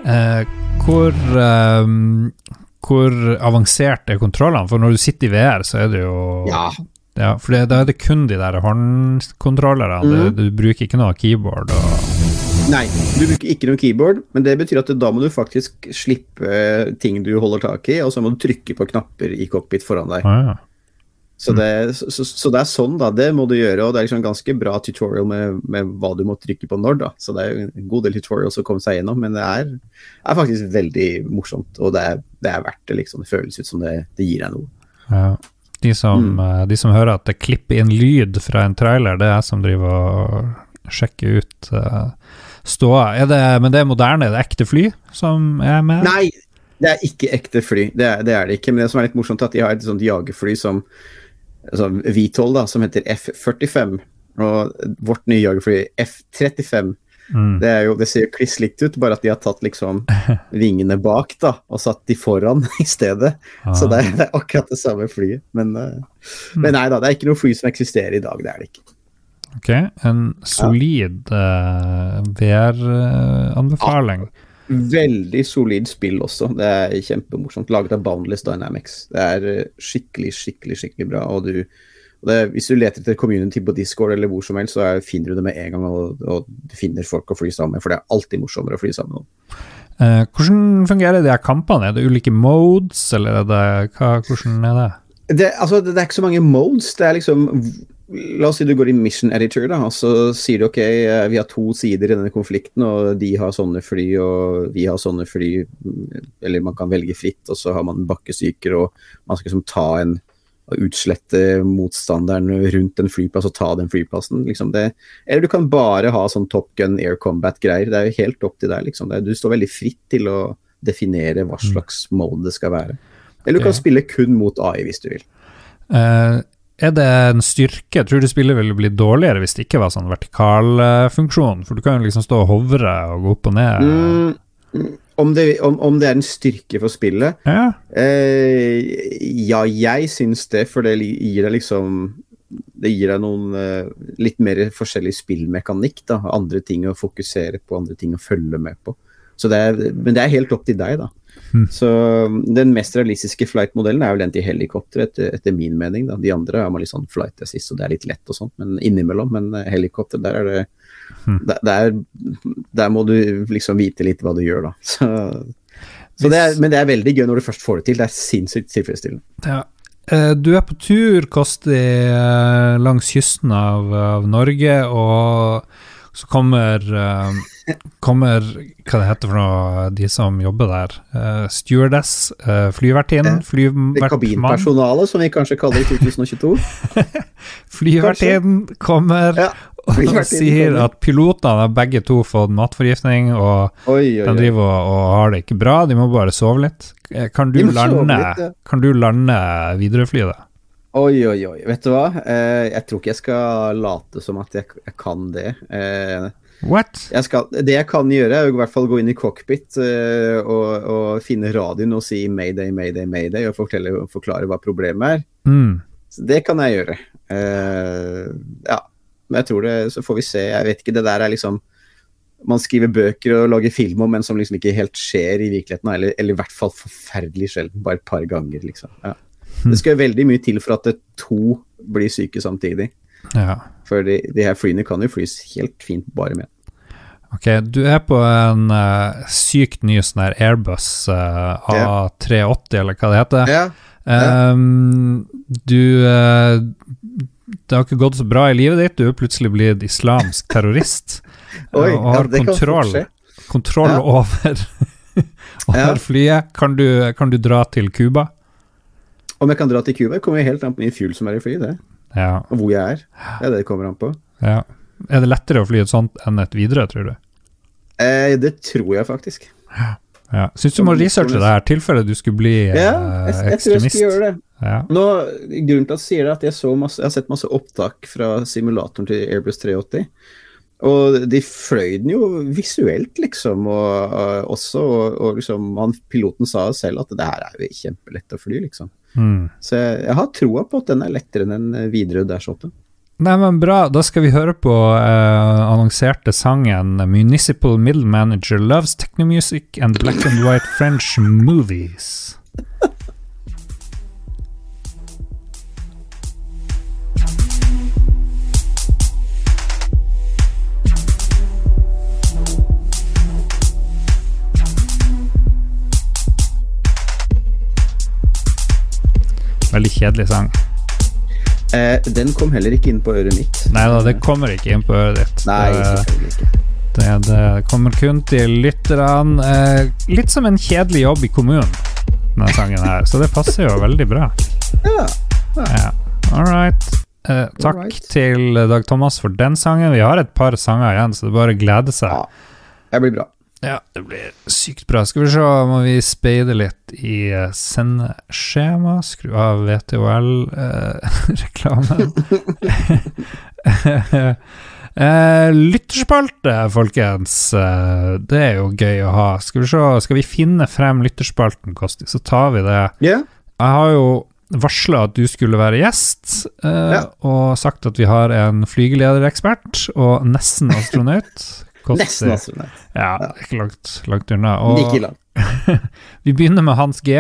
Eh, hvor eh, hvor avansert er kontrollene? For når du sitter i VR, så er det jo Ja, Ja, for det, da er det kun de der håndkontrollerne. Mm. Du, Du bruker ikke noe keyboard og Nei, du bruker ikke noe keyboard, men det betyr at da må du faktisk slippe ting du holder tak i, og så må du trykke på knapper i cockpit foran deg. ah, ja. Så det, så, så, det er sånn, da. Det må du gjøre, og det er liksom ganske bra tutorial med, med hva du må trykke på når, da. Så det er jo en god del tutorials å komme seg gjennom, men det er, er faktisk veldig morsomt, og det er, det er verdt det, liksom. Det føles ut som det, det gir deg noe. Ja. De som, Mm. eh, de som hører at det klipper inn lyd fra en trailer, det er jeg som driver og sjekker ut uh, ståa. Er det, men det er moderne, er det ekte fly som er med? Nei, det er ikke ekte fly. Det er, det er det ikke. Men det som er litt morsomt, er at de har et sånt jagerfly som altså V12, da, som heter F45. Og vårt nye jagerfly F35 Mm. Det, jo, det ser jo kliss likt ut, bare at de har tatt liksom vingene bak da, og satt de foran i stedet. Så det er, det er akkurat det samme flyet. Men, eh, men nei da, det er ikke noe fly som eksisterer i dag. Det er det ikke. Ok, en solid uh, VR-anbefaling. Veldig solid spill også. Det er kjempemorsomt. Laget av Boundless Dynamics. Det er eh, skikkelig, skikkelig skikkelig bra. Og du, og det, hvis du leter etter community på Discord eller hvor som helst, så er, finner du det med en gang, og, og, du finner folk å fly sammen med, for det er alltid morsommere å fly sammen med. eh, hvordan fungerer de her kampene? Er det ulike modes, eller er det, hva, hvordan er det? Det, altså, det, det er ikke så mange modes. Det er liksom La oss si du går i mission editor, da, og så sier du ok, eh, vi har to sider i denne konflikten, og de har sånne fly, og vi har sånne fly. Eller man kan velge fritt, og så har man bakkesyker, og man skal liksom ta en og utslette motstanderen rundt en flyplass og ta den flyplassen. Liksom det, eller du kan bare ha sånn Top Gun Air Combat-greier. Det er jo helt opp til deg. Liksom. Det, du står veldig fritt til å definere hva mm. slags mode det skal være. Eller du kan spille kun mot AI hvis du vil. Uh, er det en styrke? Jeg Tror du spillet ville blitt dårligere hvis det ikke var sånn vertikalfunksjon? For du kan jo liksom stå og hovre og gå opp og ned. Mm, om, det, om, om, det, er en styrke for spillet? Ja, eh, ja jeg syns det, for det gir deg liksom det gir deg noen uh, litt mer forskjellig spillmekanikk. da, Andre ting å fokusere på, andre ting å følge med på. Så det er, men det er helt opp til deg, da. Mm. Så um, den mest realistiske flight-modellen er vel den til helikopter, etter, etter, min mening. Da. De andre har man litt sånn flight assist, og det er litt lett og sånt, men innimellom. Men uh, helikopter, der er det mm. der, der, må du liksom vite litt hva du gjør, da. Så, så det er, men det er veldig gøy når du først får det til. Det er sinnssykt tilfredsstillende. Ja. Uh, du er på tur, Kosti, uh, langs kysten av, av Norge, og så kommer kommer Hva det heter for noe, de som jobber der? Uh, stewardess, uh, flyvertinne, flyvertmann Kabinpersonalet, som vi kanskje kaller det i 2022. Flyvertinnen kommer ja, og sier at pilotene har begge to fått matforgiftning, og oi, oi, de driver og, og, har det ikke bra, de må bare sove litt. Kan du, lande, litt, ja. kan du lande Widerøe-flyet? Oi, oi, oi. Vet du hva? Eh, jeg tror ikke jeg skal late som at jeg, jeg kan det. Eh, What? Jeg skal, det jeg kan gjøre, er i hvert fall gå inn i cockpit uh, og, og, finne radioen og si mayday, mayday, mayday, og fortelle, forklare hva problemet er. Mm. Så det kan jeg gjøre. Ja, men jeg tror det Så får vi se. Jeg vet ikke, det der er liksom Man skriver bøker og lager film om, men som liksom ikke helt skjer i virkeligheten, eller, eller i hvert fall forferdelig sjelden. Bare et par ganger, liksom. Ja. Det skal veldig mye til for at det to blir syke samtidig. Ja. For de, de, her flyene kan jo flys helt fint bare med. Ok, du er på en uh, sykt ny sånn her Airbus uh, A380, eller hva det heter. Ja. ja. Um, du uh, Det har ikke gått så bra i livet ditt. Du er plutselig blitt islamsk terrorist. Oi, og har kontroll, kontroll over, over flyet. Kan du, kan du, dra til Cuba? Om jeg kan dra til Cuba? Kommer helt an på min fuel som er i flyet, det. Ja. Og hvor jeg er. Det er det det kommer an på. Ja. Er det lettere å fly et sånt enn et videre, tror du? Eh, det tror jeg faktisk. Ja. Syns du må researche det her, tilfelle du skulle bli ja, jeg, jeg, jeg tror jeg skal gjøre det. Ja. Nå, grunnen til at jeg sier det, at jeg, masse, jeg har sett masse opptak fra simulatoren til Airbus 380. Og de fløy den jo visuelt, liksom, og, og også og, og liksom, han, Piloten sa selv at det her er jo kjempelett å fly, liksom. Mm. Så jeg, jeg, har troa på at den er lettere enn en Widerøe Dash 8. Nei, men Bra. Da skal vi høre på eh, annonserte sangen 'Municipal Middle Manager Loves Techno Music and Black and White French Movies'. Veldig kjedelig sang. Eh, den kom heller ikke inn på øret mitt. Nei da, det kommer ikke inn på øret ditt. Nei, selvfølgelig ikke. Det, det kommer kun til lytterne. Eh, litt som en kjedelig jobb i kommunen, denne sangen her, så det passer jo veldig bra. Ja. ja. ja. All right. Eh, takk All right. til Dag Thomas for den sangen. Vi har et par sanger igjen, så det bare å glede seg. Ja, det blir bra. Ja, det blir sykt bra. Skal vi se, må vi speide litt i uh, sendeskjema. Skru av VTOL-reklamen. Eh, uh, lytterspalte, folkens. Uh, det er jo gøy å ha. Skal vi se, skal vi finne frem lytterspalten, Kosti, så tar vi det. Yeah. Jeg har jo varsla at du skulle være gjest, eh, Ja. og sagt at vi har en flygelederekspert og nesten astronaut. Koster- Nesten astronaut. Ja, ikke langt, langt unna. Og vi begynner med Hans G.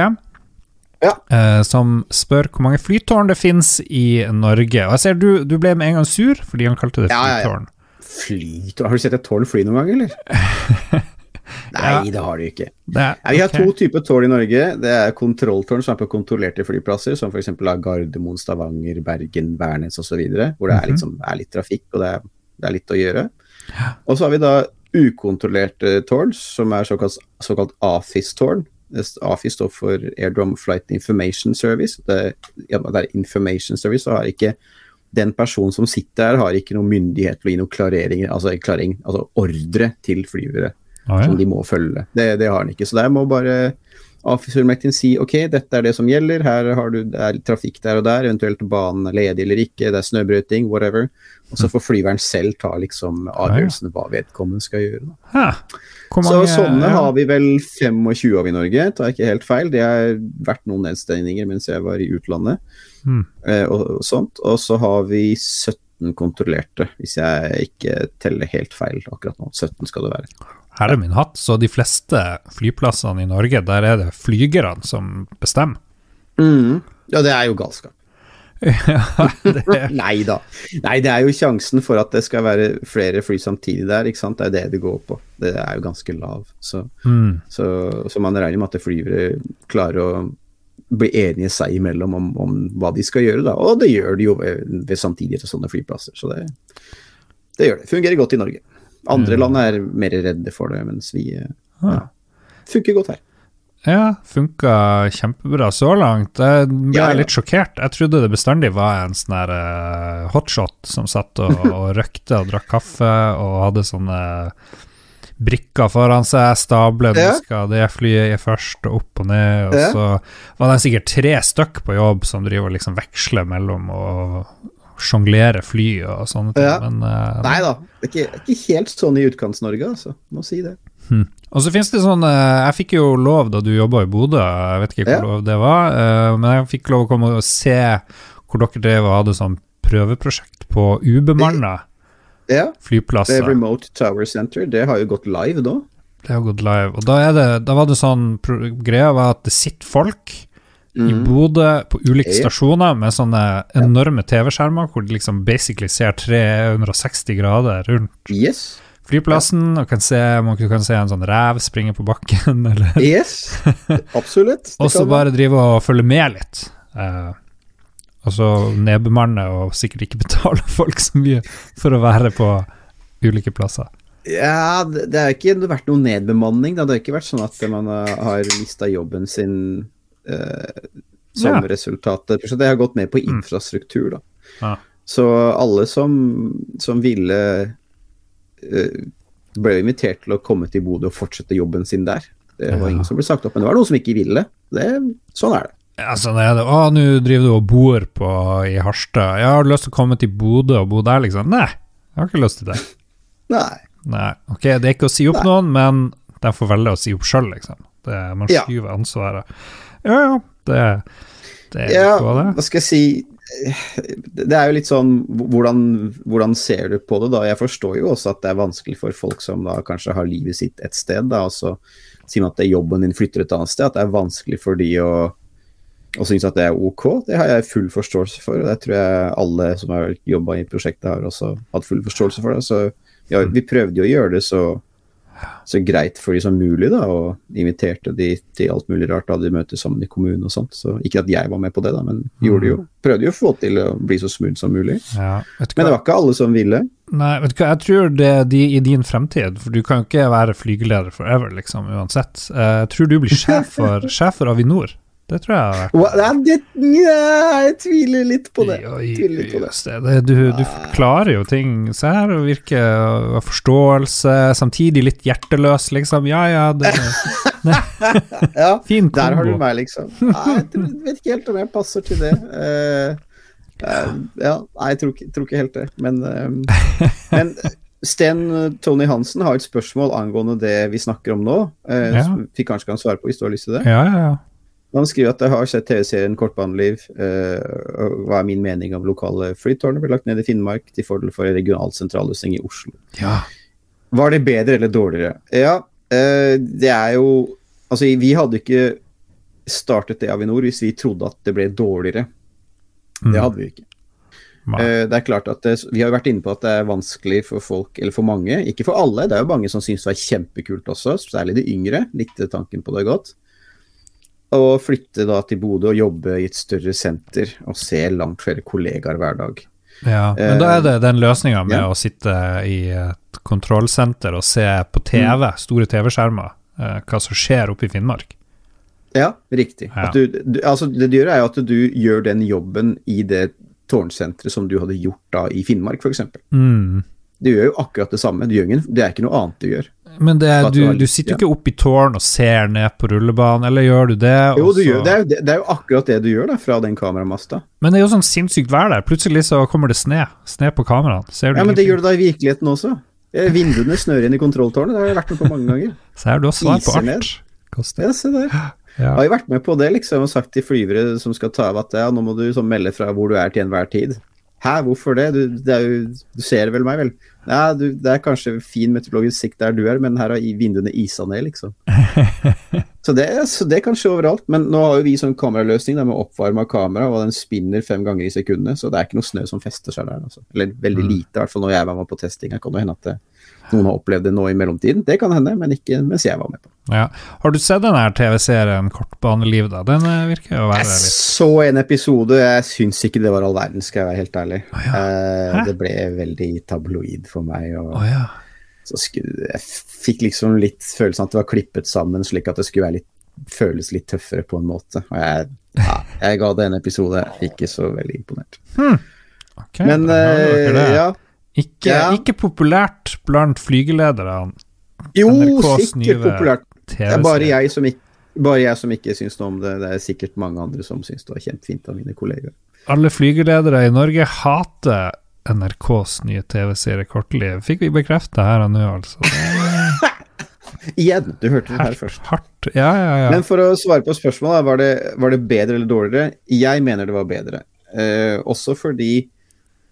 Ja. Uh, som spør hvor mange flytårn det finnes i Norge. Og jeg ser du, du ble med en gang sur fordi han kalte det Ja, ja, flytårn. Flytårn Har du sett et tårn fly noen gang, eller? Nei, det har du ikke. Det Nei, vi har to typer tårn i Norge. Det er kontrolltårn som er på kontrollerte flyplasser, som f.eks. Gardermoen, Stavanger, Bergen, Værnes osv., hvor det er, Mhm. liksom, er litt trafikk og det er, det er litt å gjøre. Og så har vi da ukontrollerte tårn, som er såkalt, såkalt AFIS-tårn. AFI står for Airdrome Flight Information Service. Det, ja, det er Information Service, og har ikke den personen som sitter her, har ikke noen myndighet til å gi noen klareringer, altså, klarering, altså ordre til flyvere ah, ja. som de må følge. Det, det har han ikke. Så der må bare Afisfullmektigen si ok, dette er det som gjelder, her har du, det er trafikk der og der, eventuelt banen er ledig eller ikke, det er snøbrøyting, whatever. Og så får flyveren selv ta liksom avgjørelsen hva vedkommende skal gjøre. Hæ. Så sånne ja. har vi vel 25 av i Norge, tar jeg ikke helt feil. Det har vært noen nedstengninger mens jeg var i utlandet Hmm. eh, og, og sånt. Og så har vi 17 kontrollerte, hvis jeg ikke teller helt feil akkurat nå. 17 skal det være. Herre min hatt, så de fleste flyplassene i Norge, der er det flygerne som bestemmer. Ja, det er jo galskap. ja, det Nei da. Nei, det er jo sjansen for at det skal være flere fly samtidig der, ikke sant. Det er det det går på. Det er jo ganske lav. Så, mm, så, så man regner med at flyvere klarer å bli enige seg imellom om, om hva de skal gjøre, da. Og det gjør de jo ved, ved samtidig til sånne flyplasser. Så det, det gjør det. Fungerer godt i Norge. Andre Mm. land er mer redde for det, mens vi eh, ah. funker godt her. Ja, funka kjempebra så langt. Jeg ble Ja, ja. litt sjokkert. Jeg trodde det bestandig var en sånn her eh, hotshot som satt og, og røkte og drakk kaffe og hadde sånne brikker foran seg, stablet. Ja. skal det flyet først og opp og ned, og Ja. så var det sikkert tre stykk på jobb som driver og liksom veksler mellom å sjonglere fly og sånne ting, Ja. men uh, Nei da, det er ikke, ikke helt sånn i Utkants-Norge, altså. Må si det. Hmm. Og så finnes det sånn eh, Jeg fikk jo lov da du jobba i Bodø, jeg vet ikke hvor Ja. lov det var, eh, men jeg fikk lov å komme og se hvor dere drev og hadde sånn prøveprosjekt på ubemanna Ja, det flyplasser. Remote Tower Center, det har jo gått live da. Det har gått live. Og da, det, da var det sånn Greia var at det sitter folk i Mhm. Bodø på ulike stasjoner med sånne enorme TV-skjermer hvor de liksom basically ser 360 grader rundt Yes. flyplassen, og kan se, man kan se en sånn rev springe på bakken, eller Yes, absolutt. Og så bare drive og følge med litt. Uh, og så nedbemanne og sikkert ikke betale folk så mye for å være på ulike plasser. Ja, det har ikke vært noen nedbemanning. Det har ikke vært sånn at man har- mista jobben sin som Ja. resultat. Det har gått mer på infrastruktur, da. Ja. Så alle som, som ville eh, ble invitert til å komme til Bodø og fortsette jobben sin der. Det var Ja. ingen som ble sagt opp, men det var noen som ikke ville. Det, sånn er det. Ja, sånn er det. Å, nå driver du og bor på i Harstad. Jeg har lyst til å komme til Bodø og bo der, liksom. Nei, jeg har ikke lyst til det. Nei. Nei, ok, det er ikke å si opp Nei. noen, men de får velge å si opp sjøl, liksom. Det, man Ja. skyver ansvaret. Ja, ja, det, det er Ja, det. hva skal jeg si Det er jo litt sånn hvordan, hvordan ser du på det, da? Jeg forstår jo også at det er vanskelig for folk som da kanskje har livet sitt et sted, da, og så sier man at det er jobben din flytter et annet sted, at det er vanskelig for de å og synes at det er ok. Det har jeg full forståelse for, og det tror jeg alle som har jobba i prosjektet har også hatt full forståelse for det. Så ja, vi prøvde jo å gjøre det så, så greit for de som mulig, da, og inviterte de til alt mulig rart da de møtes sammen i kommunen og sånt. Så ikke at jeg var med på det, da, men gjorde jo, prøvde jo å få til å bli så smooth som mulig. Ja, vet Men det var ikke alle som ville. Nei, vet du hva, jeg tror det er de i din fremtid, for du kan jo ikke være flygeleder forever, liksom, uansett. Eh, Jeg tror du blir sjef for, sjef for Avinor. Det tror jeg har vært. Ja, jeg tviler litt på det. Litt på det. det. du, du klarer jo ting se her og virker å forståelse, samtidig litt hjerteløs, liksom. Ja, ja, det Ja, fin der har du meg, liksom. Nei, jeg vet ikke helt om jeg passer til det. Uh, uh, ja, nei, jeg tror, ikke- tror ikke helt det. Men, uh, men Sten Tony Hansen har et spørsmål angående det vi snakker om nå. Eh, Ja. vi kanskje kan svare på hvis du har lyst til det. Ja, ja, ja. Han skriver at jeg har sett TV-serien Kortbaneliv, uh, og hva er min mening om lokale flytårn ble lagt ned i Finnmark til fordel for en regional sentralløsning i Oslo. Ja. Var det bedre eller dårligere? Ja, uh, det er jo Altså, vi hadde ikke startet det Avinor hvis vi trodde at det ble dårligere. Mm. Det hadde vi ikke. Eh, Det er klart at det, Vi har jo vært inne på at det er vanskelig for folk, eller for mange, ikke for alle. Det er jo mange som syns det var kjempekult også, særlig de yngre. Likte tanken på det godt. Å flytte da til Bodø og jobbe i et større senter og se langt flere kollegaer hver dag. Ja, men da er det den løsninga med ja. å sitte i et kontrollsenter og se på TV, store TV-skjermer, eh, hva som skjer oppe i Finnmark. Ja, riktig. Ja. Du, du, altså det du gjør, er jo at du gjør den jobben i det tårnsenteret som du hadde gjort da i Finnmark, f.eks. Mm. Du gjør jo akkurat det samme. Ingen, det er ikke noe annet du gjør. Men det, er- du, du sitter jo ikke oppe i tårn og ser ned på rullebanen, eller gjør du det? Jo, du gjør, det, er jo, det, det er jo akkurat det du gjør da, fra den kameramasta. Men det er jo sånn sinnssykt vær der. Plutselig så kommer det sne. Sne på kameraene. Ser du Ja, men det gjør det da i virkeligheten også. Eh, Vinduene snør inn i kontrolltårnet, det har jeg vært med på mange ganger. Så her, du har svar på alt. Ja, se der. Jeg har jo vært med på det, liksom, og sagt til flyvere som skal ta av at ja, nå må du sånn melde fra hvor du er til enhver tid. Hæ, hvorfor det? Du, det jo, du ser vel meg, vel? Ja, du, det er kanskje fin meteorologisk sikt der du er, men her har vinduene isa ned, liksom. Så det, så det kan skje overalt, men nå har jo vi sånn kameraløsning der med oppvarma kamera, og den spinner fem ganger i sekundet, så det er ikke noe snø som fester seg der. Altså. Eller veldig Mm. lite, i hvert fall når jeg var med på testing. Det kan jo hende at det, noen har opplevd det nå i mellomtiden. Det kan hende, men ikke mens jeg var med på. Ja. Har du sett den her TV-serien Kortbaneliv, da? Den eh, virker å være Jeg litt så en episode, jeg syns ikke det var all verden, skal jeg være helt ærlig. Oh, ja. Eh, det ble veldig tabloid for meg. Og oh, ja. så skulle, jeg fikk liksom litt følelsen at det var klippet sammen, slik at det skulle være litt, føles litt tøffere på en måte. Og jeg, ja, jeg ga det en episode, ikke så veldig imponert. Ok, Men da eh, ja. Ikke, ja. ikke populært blant flygelederne. Jo, NRKs sikkert populært. Det er bare jeg som ikke bare jeg som ikke syns noe om det. Det er sikkert mange andre som syns det var kjempefint av mine kollegaer. Alle flygeledere i Norge hater NRKs nye TV-serie Kortliv. Fikk vi bekrefta her og nå, altså. Igjen, du hørte det her først. hardt. Ja, ja, ja. Men for å svare på spørsmålet, var det, var det bedre eller dårligere? Jeg mener det var bedre. Eh, også fordi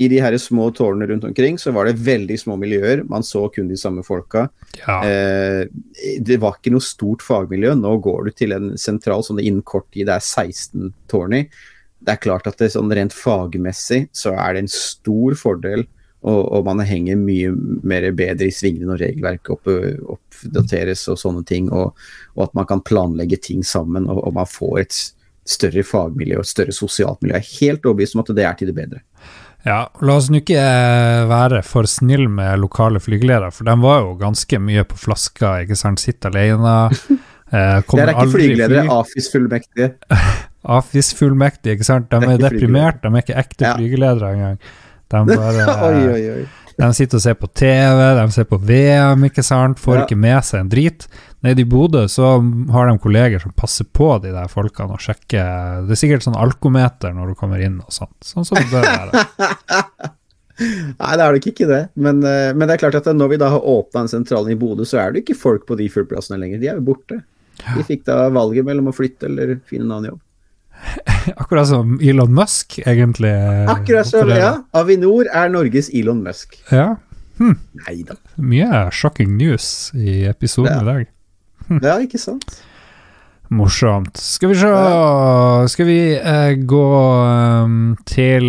i de her små tårnene rundt omkring så var det veldig små miljøer. Man så kun de samme folka. ja. Eh, det var ikke noe stort fagmiljø. Nå går du til en sentral sånn innen kort tid, det er 16 tårn i. Det er klart at det sånn rent fagmessig så er det en stor fordel, og, og man henger mye mer bedre i svingene når regelverket opp, oppdateres og sånne ting, og, og at man kan planlegge ting sammen, og, og man får et større fagmiljø og et større sosialt miljø. Jeg er helt overbevist om at det er til det bedre. Ja, la oss nå ikke eh, være for snill med lokale flygeledere, for de var jo ganske mye på flaska, ikke sant, sitter alene. Eh, Det kommer er ikke flygeledere, fly. AFIS-fullmektige. AFIS-fullmektige, ikke sant. De er, er deprimert, de er ikke ekte Ja. flygeledere engang. De bare oi, oi, oi. De sitter og ser på TV, de ser på VM, ikke sant, får Ja. ikke med seg en drit. Nede i Bodø så har de kolleger som passer på de der folkene og sjekker Det er sikkert sånn alkometer når du kommer inn og sånt, sånn som det bør være. Nei, det er nok ikke det. Men, eh, men det er klart at når vi da har åpna den sentralen i Bodø, så er det ikke folk på de flyplassene lenger. De er jo borte. De fikk da valget mellom å flytte eller finne en annen jobb. Akkurat som Elon Musk, egentlig. Akkurat som, ja. Avinor er Norges Elon Musk. ja. Hm. da. Mye shocking news i episoden Ja. i dag. Er ikke sant. Morsomt. Skal vi se Skal vi eh, gå um, til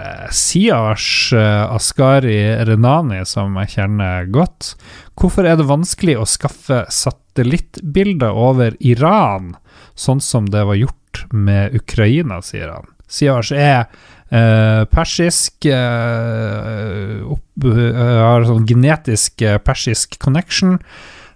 eh, Siars uh, Askari Renani, som jeg kjenner godt. Hvorfor er det vanskelig å skaffe satellittbilder over Iran, sånn som det var gjort med Ukraina, sier han. Siars er Uh, persisk uh, opp, uh, Har sånn genetisk eh, persisk connection.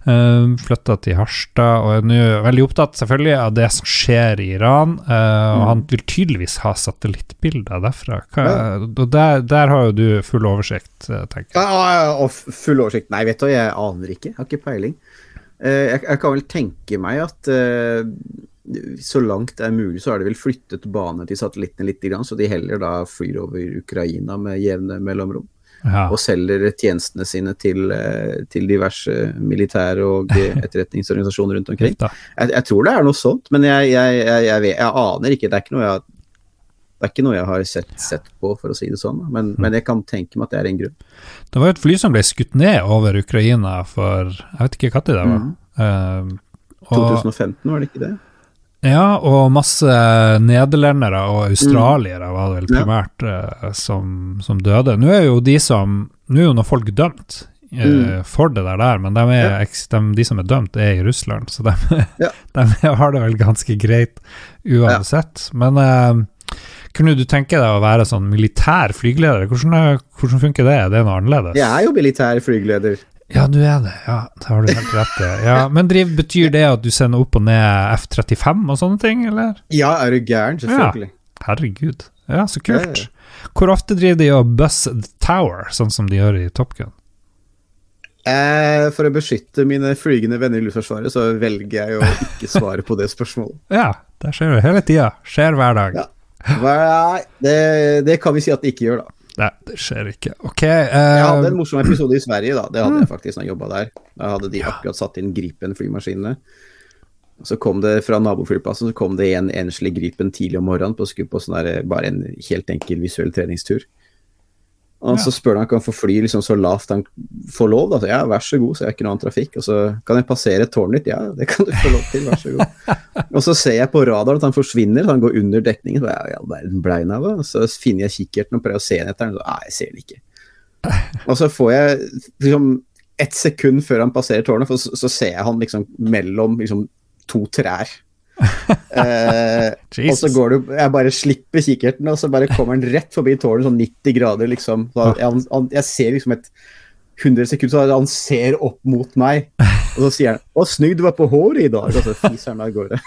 Uh, Flytta til Harstad og er nå veldig opptatt selvfølgelig av det som skjer i Iran. eh, og Mm. han vil tydeligvis ha satellittbilder derfra. Hva, og der, der har jo du full oversikt, eh, tenker jeg. Ja, ja, og full oversikt. Nei, vet du, jeg aner ikke. Jeg har ikke peiling. Uh, jeg, jeg kan vel tenke meg at eh, så langt det er mulig, så har de vel flyttet bane til satellittene litt, så de heller da flyr over Ukraina med jevne mellomrom. Ja. og selger tjenestene sine til, eh, til diverse militære og etterretningsorganisasjoner rundt omkring. Jeg, jeg tror det er noe sånt, men jeg, jeg, jeg, aner ikke. Det er ikke noe jeg, det er ikke noe jeg har sett, sett på, for å si det sånn. Men, men jeg kan tenke meg at det er en grunn. Det var jo et fly som ble skutt ned over Ukraina for Jeg vet ikke når det var. Mm. Uh, og, 2015, var det ikke det? Ja, og masse nederlendere og australiere var det vel primært Ja. eh, som, som døde. Nå er jo de som Nå er jo noen folk dømt eh, Mm. for det der, der men de, er, Ja. de, de som er dømt, er i Russland, så de, Ja. de har det vel ganske greit uansett. Men eh, kunne du tenke deg å være sånn militær flygeleder? Hvordan, hvordan funker det? Det Er det noe annerledes? Jeg er jo militær flygeleder. Ja, du er det. Ja, det har du helt rett i. Ja, men driv, betyr det at du sender opp og ned F-35 og sånne ting, eller? Ja, er du gæren? Selvfølgelig. Herregud. Ja, så Ja, kult. Hvor ofte driver de og buss the tower, sånn som de gjør i Top Gun? Eh, for å beskytte mine flygende venner i Luftforsvaret, så velger jeg å ikke svare på det spørsmålet. Ja, det skjer jo hele tida. Skjer hver dag. Ja. Det, det kan vi si at det ikke gjør, da. Nei, det skjer ikke. Ok. Uh, Jeg hadde en morsom episode i Sverige, da. Det hadde jeg faktisk da jeg jobba der. Da hadde de akkurat satt inn Gripen-flymaskinene. Så kom det fra naboflyplassen så kom det en enslig Gripen tidlig om morgenen på, skudd på sånn der, bare en helt enkel visuell treningstur. Og så spør han om han kan få fly liksom så lavt han får lov. Da. Så, ja, vær så god, så jeg har ikke noe annen trafikk. Og så kan jeg passere tårnet ditt. Ja, det kan du få lov til, vær så god. og så ser jeg på radaren at han forsvinner, så han går under dekningen. Så, ja, i verden ble han av så finner jeg kikkerten og prøver å se den etter den. Så, nei, jeg ser den ikke. Og så får jeg liksom ett sekund før han passerer tårnet, så, så ser jeg han liksom mellom liksom, to trær. Eh, og så går du Jeg bare slipper kikkerten, og så bare kommer han rett forbi tårnet sånn 90 grader, liksom. Så han, han, jeg ser liksom et 100 sekunder, så han ser opp mot meg, og så sier han 'Å, snygg du var på håret i dag', og så fiser han av gårde.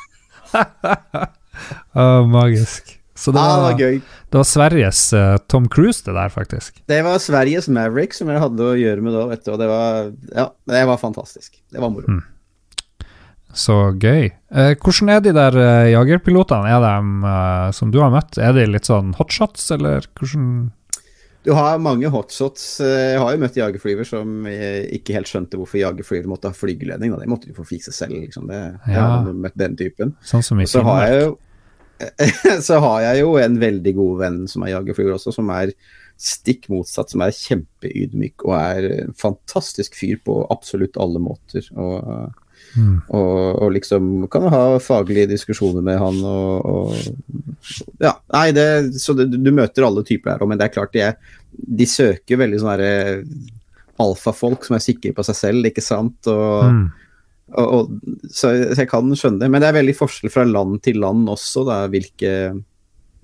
oh, magisk. Så det var, var det var Sveriges uh, Tom Cruise, det der, faktisk. Det var Sveriges Maverick som jeg hadde å gjøre med da, vet du, og det var Ja, det var fantastisk. Det var moro. Så gøy. Eh, hvordan er de der eh, jagerpilotene? Er de eh, som du har møtt, er de litt sånn hotshots, eller hvordan Du har mange hotshots. eh, Jeg har jo møtt jagerflyver som eh, ikke helt skjønte hvorfor jagerflyver måtte ha flygeledning. Da. Det måtte de få fikse selv, liksom. Det, Jeg Ja. har møtt den typen. Sånn som i så har jeg jo så har jeg jo en veldig god venn som er jagerflyver også, som er stikk motsatt, som er kjempeydmyk og er en fantastisk fyr på absolutt alle måter. Og, Mm. og, og liksom kan ha faglige diskusjoner med han og, og Ja, nei, det, så det, du møter alle typer her òg, men det er klart de, er, de søker veldig sånne herre alfafolk som er sikre på seg selv, ikke sant? Og, Mm. og, og, så, så jeg kan skjønne det. Men det er veldig forskjell fra land til land også, da, hvilke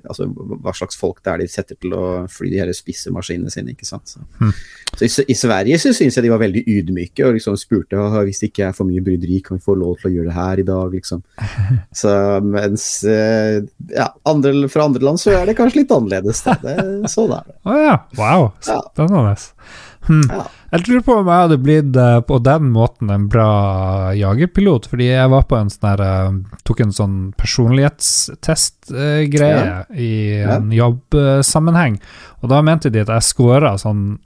Altså hva slags folk det er de setter til å fly de her spisse maskinene sine, ikke sant. Så, mm. så i, i Sverige så syns jeg de var veldig ydmyke og liksom spurte hvis det ikke er for mye bryderi, kan vi få lov til å gjøre det her i dag, liksom. Så mens eh, ja, andre, fra andre land så er det kanskje litt annerledes, da. Det, sånn er det. Å ja, wow, Ja. Spennende. Hm. Ja. Jeg lurer på om jeg hadde blitt eh, på den måten en bra jagerpilot, fordi jeg var på en sånn her eh, Tok en sånn personlighetstest-greie i Ja. en jobbsammenheng, og da mente de at jeg scora sånn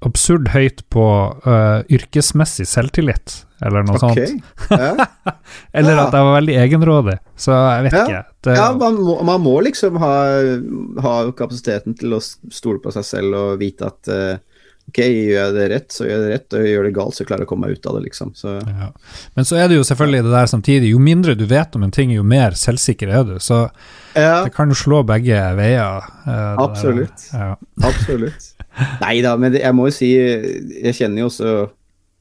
absurd høyt på uh, yrkesmessig selvtillit, eller noe okay. sånt. Ja. Eller Ja. at jeg var veldig egenrådig, så jeg vet Ja. ikke. Det, Ja, man må, man må liksom ha, ha kapasiteten til å stole på seg selv og vite at eh, ok, gjør jeg det rett, så gjør jeg det rett, og gjør det galt, så klarer jeg å komme meg ut av det, liksom. Så, Ja. Men så er det jo selvfølgelig det der samtidig, jo mindre du vet om en ting, jo mer selvsikker er du. Så ja, det kan jo slå begge veier. eh. Absolutt. Ja. absolutt. Nei da, men det, jeg må jo si, jeg kjenner jo også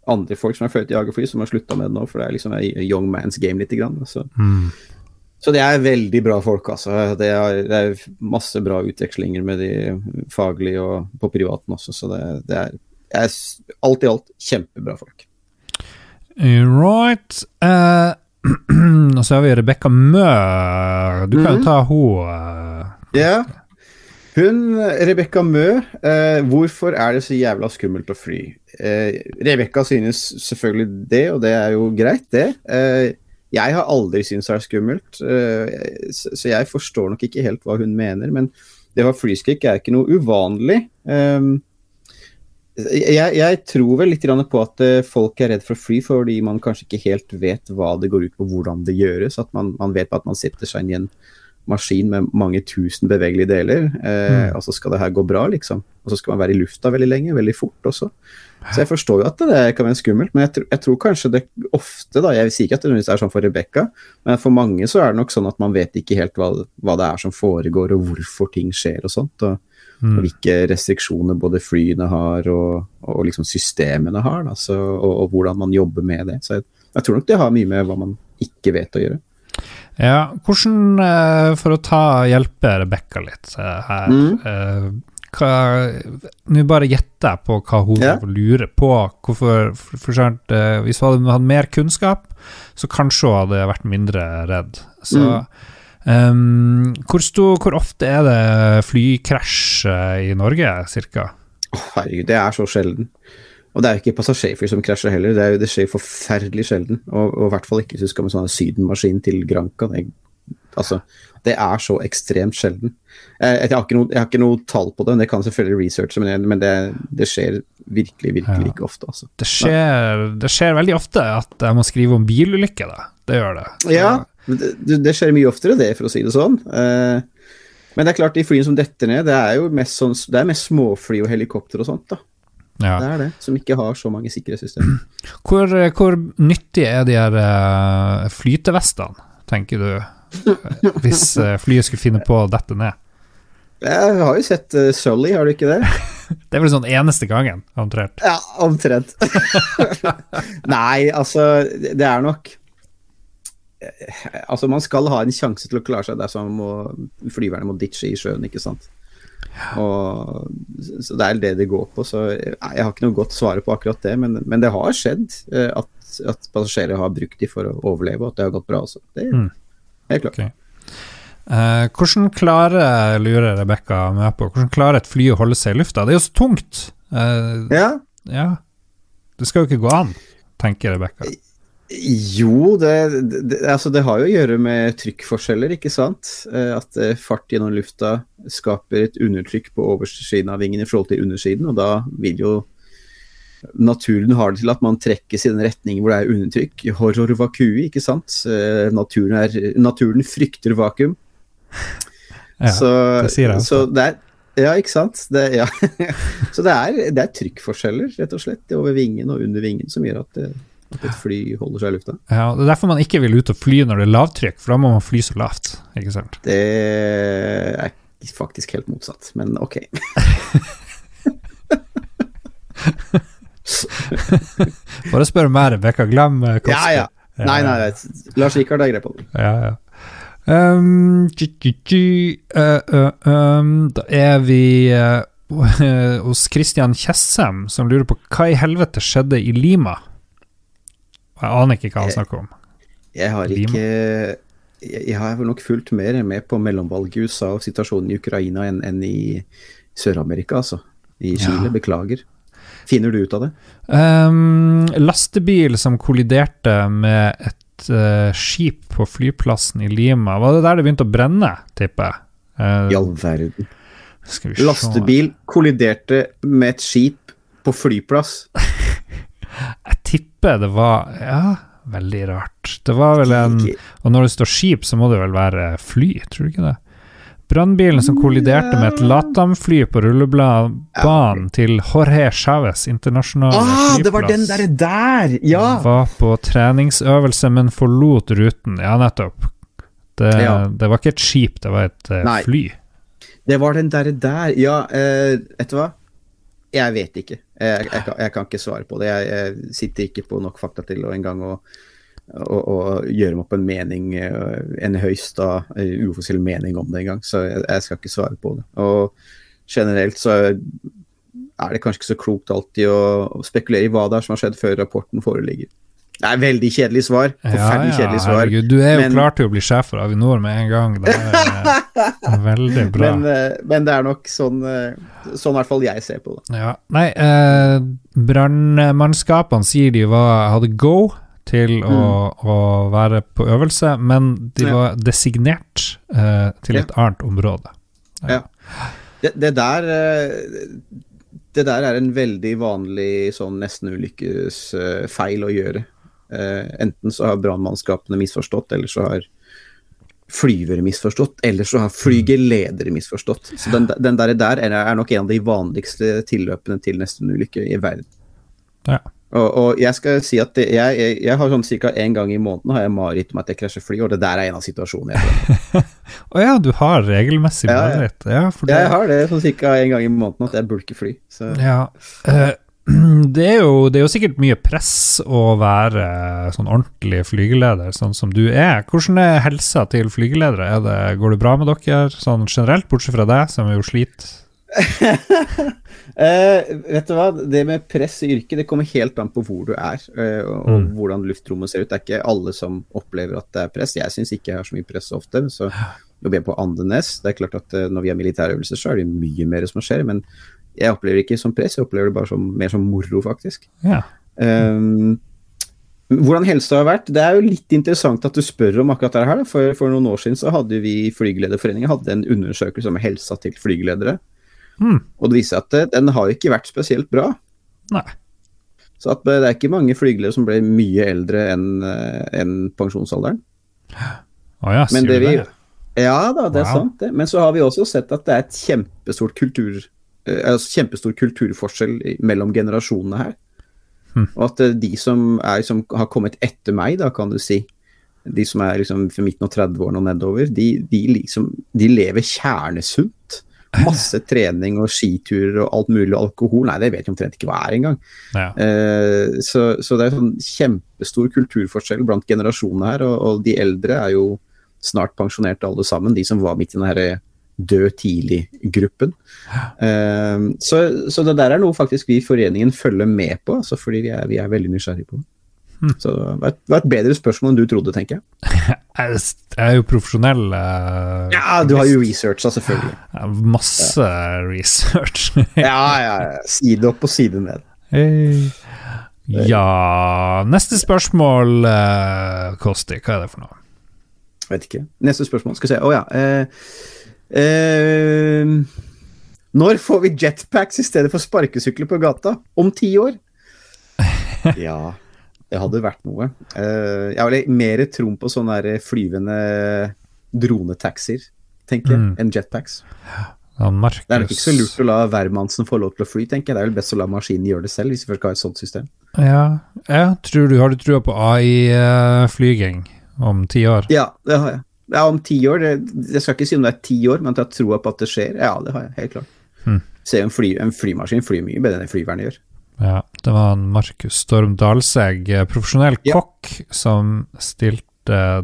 andre folk som har født i jagerfly, som har slutta med det nå, for det er liksom young man's game lite grann. Så. Mm. Så det er veldig bra folk, altså. Det er, det er masse bra utvekslinger med de faglige og på privaten også, så det, det er, er alt i alt kjempebra folk. Right. Uh, og så har vi Rebekka Mø. Du kan jo mm. ta henne. eh, Ja. Hun, Rebekka Mø, eh, hvorfor er det så jævla skummelt å fly? Eh, Rebekka synes selvfølgelig det, og det er jo greit, det. Eh, jeg har aldri syntes det er skummelt, eh, så, jeg forstår nok ikke helt hva hun mener. Men det å ha flyskrekk er ikke noe uvanlig. Eh, Jeg, jeg tror vel litt på at eh, folk er redd for å fly fordi man kanskje ikke helt vet hva det går ut på, hvordan det gjøres. At man, man vet at man setter seg inn i en maskin med mange tusen bevegelige deler, eh, Mm. og så skal det her gå bra, liksom. Og så skal man være i lufta veldig lenge, veldig fort også. Så jeg forstår jo at det kan være skummelt, men jeg, tror- jeg tror kanskje det ofte, da Jeg sier ikke at det er sånn for Rebekka, men for mange så er det nok sånn at man vet ikke helt hva, hva det er som foregår, og hvorfor ting skjer og sånt. og og Mm. hvilke restriksjoner både flyene har og, og liksom systemene har, da, så, og, og hvordan man jobber med det. Så jeg, jeg tror nok det har mye med hva man ikke vet å gjøre. Ja, hvordan eh, For å ta hjelpe Rebekka litt eh, her Mm. Nå bare gjetter jeg på hva hun Ja. lurer på. Hvorfor, for, for eksempel, eh, Hvis hun hadde hatt mer kunnskap, så kanskje hun hadde vært mindre redd. Så Mm. um, hvor, sto, hvor ofte er det flykrasj i Norge, cirka? Oh, herregud, det er så sjelden. Og det er jo ikke passasjerfly som krasjer heller, det, jo, det skjer forferdelig sjelden. Og, og i hvert fall ikke hvis du skal med sånn sydenmaskin til Granca. Det, altså, det er så ekstremt sjelden. Jeg, har ikke noe, har ikke noe tall på det, men det kan selvfølgelig researche, men, det, men det, det skjer virkelig, virkelig Ja. ikke ofte, altså. Det skjer, det skjer veldig ofte at jeg må skrive om bilulykker, da. Det gjør det. Ja, det, det- det skjer mye oftere det, for å si det sånn. Eh, men det er klart, de flyene som detter ned, det er jo mest, sånn, det er mest småfly og helikopter og sånt, da. Ja. Det er det, som ikke har så mange sikkerhetssystemer. Hvor, hvor nyttige er de her eh, flytevestene, tenker du? Hvis eh, flyet skulle finne på å dette ned. Jeg har jo sett uh, Sully, har du ikke det? Det er vel sånn eneste gangen, omtrent. Ja, omtrent. Nei, altså, det er nok Altså, man skal ha en sjanse til å klare seg dersom flyverne må ditche i sjøen, ikke sant. Og, så det er det det går på. Så jeg, jeg har ikke noe godt svar på akkurat det, men, men det har skjedd eh, at, at passasjerer har brukt de for å overleve, og at det har gått bra også. Det Mm. Helt klart. Okay. Uh, hvordan klarer, lurer Rebekka meg på, hvordan klarer et fly å holde seg i lufta? Det er jo så tungt. Uh, Ja, ja. Det skal jo ikke gå an, tenker Rebekka. Jo, det, det, altså det har jo å gjøre med trykkforskjeller, ikke sant. Eh, At fart gjennom lufta skaper et undertrykk på oversiden av vingen i forhold til undersiden, og da vil jo naturen har det til at man trekkes i den retningen hvor det er undertrykk. Horror vacui, ikke sant. Eh, Naturen, er, naturen frykter vakuum. Ja, så, det sier jeg så det er ja, ikke sant. Det, ja. så det er, det er trykkforskjeller, rett og slett, over vingen og under vingen, som gjør at, eh, at et fly holder seg i lufta. Ja, det er derfor man ikke vil ut og fly når det er lavtrykk, for da må man fly så lavt, ikke sant? Det er faktisk helt motsatt, men ok. Bare spør meg, Rebekka. Glem uh, Ja, ja. Nei, nei, nei. Lars Rikard har greie på det. Ja, ja. Um, tju, tju, tju, uh, uh, um, da er vi uh, hos Christian Tjessem, som lurer på hva i helvete skjedde i Lima? Jeg aner ikke hva han snakker om. Jeg har Lima. ikke jeg har vel nok fulgt mer med på mellomvalget i USA og situasjonen i Ukraina enn enn i Sør-Amerika, altså. I Chile. Ja. Beklager. Finner du ut av det? Um, lastebil som kolliderte med et uh, skip på flyplassen i Lima. Var det der det begynte å brenne, tipper jeg? Uh, I all verden. vi se. Lastebil kolliderte med et skip på flyplass. Jeg tipper det var Ja, veldig rart. Det var vel en Og når det står skip, så må det vel være fly, tror du ikke det? Brannbilen som kolliderte med et Latam-fly på rullebanen til Jorge Chávez internasjonale Ah, det var den flyplass. derre der! Ja! Var på treningsøvelse, men forlot ruten. Ja, nettopp. Det, Ja. det var ikke et skip, det var et Nei. fly. Det var den derre der. Ja, uh, vet du hva? Jeg vet ikke. Jeg, jeg, kan, jeg kan ikke svare på det. Jeg, jeg sitter ikke på nok fakta til å engang å, å, å gjøre meg opp en mening, eh, en høyst da, eh, uoffisiell mening om det engang. Så jeg, jeg skal ikke svare på det. Og generelt så er det kanskje ikke så klokt alltid å, å spekulere i hva det er som har skjedd før rapporten foreligger. Det er veldig kjedelig svar. Forferdelig kjedelig svar. herregud. Du er jo Men- klar til å bli sjef for Avinor med en gang. Det er veldig bra. Men, eh, men det er nok sånn, sånn i hvert fall jeg ser på det. Ja. Nei, eh, brannmannskapene sier de var, hadde go til å, å være på øvelse, men de Mm. Ja. var designert eh, til Ja. et annet område. Det, det der eh, det der er en veldig vanlig sånn nesten-ulykkesfeil å gjøre. Eh, enten så har brannmannskapene misforstått, eller så har flyvere misforstått, eller så har flygeledere misforstått. Så den, den der, der er, nok en av de vanligste tilløpene til nesten-ulykke i verden. Ja. Og, og, jeg skal si at det, jeg, jeg, jeg, har sånn ca. én gang i måneden har jeg mareritt om at jeg krasjer fly, og det der er en av situasjonene. Å oh, ja, du har regelmessig mareritt? Ja, ja. ja, jeg har det sånn ca. én gang i måneden at jeg bulker fly. Så. Ja, uh, det, er jo, det er jo sikkert mye press å være sånn ordentlig flygeleder, sånn som du er. Hvordan er helsa til flygeledere? Det, går det bra med dere sånn generelt, bortsett fra deg, som jo sliter? Uh, vet du hva, det med press i yrket det kommer helt an på hvor du er uh, og, mm. hvordan luftrommet ser ut. Det er ikke alle som opplever at det er press. Jeg syns ikke jeg har så mye press ofte. Så jobber jeg på Andenes. Det er klart at uh, når vi har militærøvelser, så er det mye mer som skjer. Men jeg opplever det ikke som press, jeg opplever det bare som, mer som moro, faktisk. Ja. Um, hvordan helsa har vært? Det er jo litt interessant at du spør om akkurat det her. For, for noen år siden så hadde vi Flygelederforeningen hadde en undersøkelse om helsa til flygeledere. Mm. Og det viser at eh, den har ikke vært spesielt bra. Nei. Så at eh, det er ikke mange flyglere som ble mye eldre enn eh, en pensjonsalderen. Oh ja, sier du det? Ja da, det wow. er sant det. Men så har vi også sett at det er et kjempestort kultur, altså kjempestor kulturforskjell mellom generasjonene her. Mm. Og at de som, er, som har kommet etter meg, da kan du si, de som er liksom for midten av 30-årene og nedover, de, de, liksom, de lever kjernesunt. Masse trening og skiturer og alt mulig. Alkohol, nei, det vet jeg omtrent ikke hva er engang. Ja. Uh, så, så, det er sånn kjempestor kulturforskjell blant generasjonene her, og, og, de eldre er jo snart pensjonerte alle sammen, de som var midt i den herre død tidlig-gruppen. Uh, så, så, det der er noe faktisk vi i foreningen følger med på, altså fordi vi er, vi er veldig nysgjerrige på. Hmm. Så det var, et, det var et bedre spørsmål enn du trodde, tenker jeg. jeg er jo profesjonell. Uh, ja, du har jo researcha, selvfølgelig. Masse ja. research. ja, ja. Side opp og side ned. Hey. Ja Neste spørsmål, uh, Kosti, hva er det for noe? Vet ikke. Neste spørsmål, skal vi se. Å oh, ja. Uh, uh, når får vi jetpacks i stedet for sparkesykler på gata? Om ti år? ja det hadde vært noe. Uh, jeg har mer troen på sånne flyvende dronetaxier, tenker jeg, mm. enn jetpacks. Ja, Marcus... Det er nok ikke så lurt å la hvermannsen få lov til å fly, tenker jeg. Det er vel best å la maskinen gjøre det selv, hvis vi først skal ha et sånt system. Ja, jeg tror du, Har du trua på AI-flyging om ti år? Ja, det har jeg. Ja, om ti år. Det, jeg skal ikke si om det er ti år, men at jeg har troa på at det skjer. Ja, det har jeg, helt klart. Mm. Se, en, fly, en flymaskin flyr mye bedre enn en flyvern gjør. Ja, det var en Markus Storm Dalsegg, eh, profesjonell ja. kokk, som stilte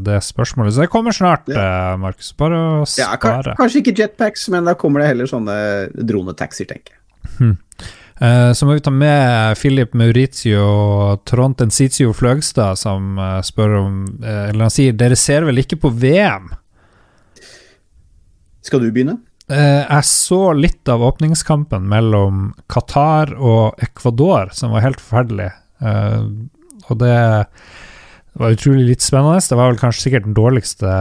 det spørsmålet. Så det kommer snart, ja. Eh, Markus. Bare å spare. Ja, kanskje ikke jetpacks, men da kommer det heller sånne dronetaxier, tenker jeg. Hmm. Så må vi ta med Filip Maurizio Trontensitio Fløgstad, som spør om Eller han sier dere ser vel ikke på VM? Skal du begynne? Eh, jeg så litt av åpningskampen mellom Qatar og Ecuador, som var helt forferdelig. Eh, og det var utrolig litt spennende. Det var vel kanskje sikkert den dårligste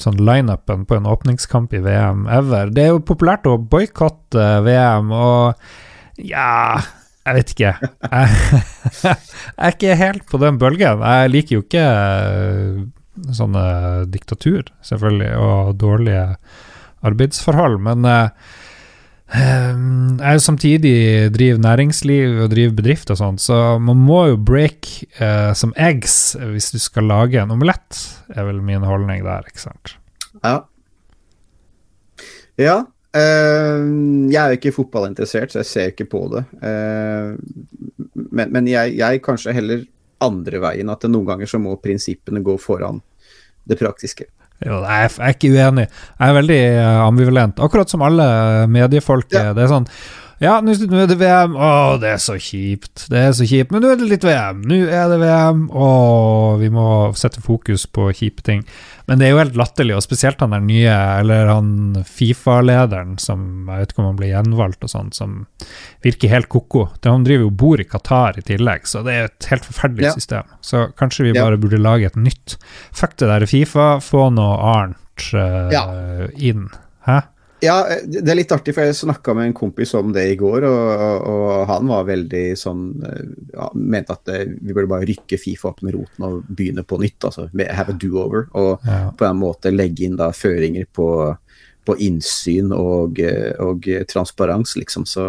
sånn lineupen på en åpningskamp i VM ever. Det er jo populært å boikotte VM, og ja Jeg vet ikke. Jeg, er ikke helt på den bølgen. Jeg liker jo ikke eh, sånne diktatur, selvfølgelig, og dårlige arbeidsforhold. Men uh, jeg samtidig driver næringsliv og driver bedrift og sånn, så man må jo break uh, som eggs hvis du skal lage en omelett, er vel min holdning der, ikke sant? Ja. Ja. Uh, jeg er jo ikke fotballinteressert, så jeg ser ikke på det. men, men jeg, jeg kanskje heller andre veien, at noen ganger så må prinsippene gå foran det praktiske. Jo, jeg er ikke uenig. Jeg er veldig eh, ambivalent. Akkurat som alle mediefolk. Ja. Det er sånn Ja, nå er det VM. Å, det er så kjipt. Det er så kjipt. Men nå er det litt VM. Nå er det VM. Å, vi må sette fokus på kjipe ting. Men det er jo helt latterlig, og spesielt han der nye, eller han Fifa-lederen som jeg vet ikke om han blir gjenvalgt og sånn, som virker helt ko-ko. Han driver jo bor i Qatar i tillegg, så det er et helt forferdelig ja. system. Så kanskje vi bare ja. burde lage et nytt. Fuck det der Fifa, få noe annet uh, ja. inn. Hæ? Ja, det er litt artig, for jeg snakka med en kompis om det i går, og, og han var veldig sånn ja, Mente at det, vi burde bare rykke Fifa opp med roten og begynne på nytt. altså Have a do-over. Og ja. på en måte legge inn da føringer på, på innsyn og, og transparens, liksom. Så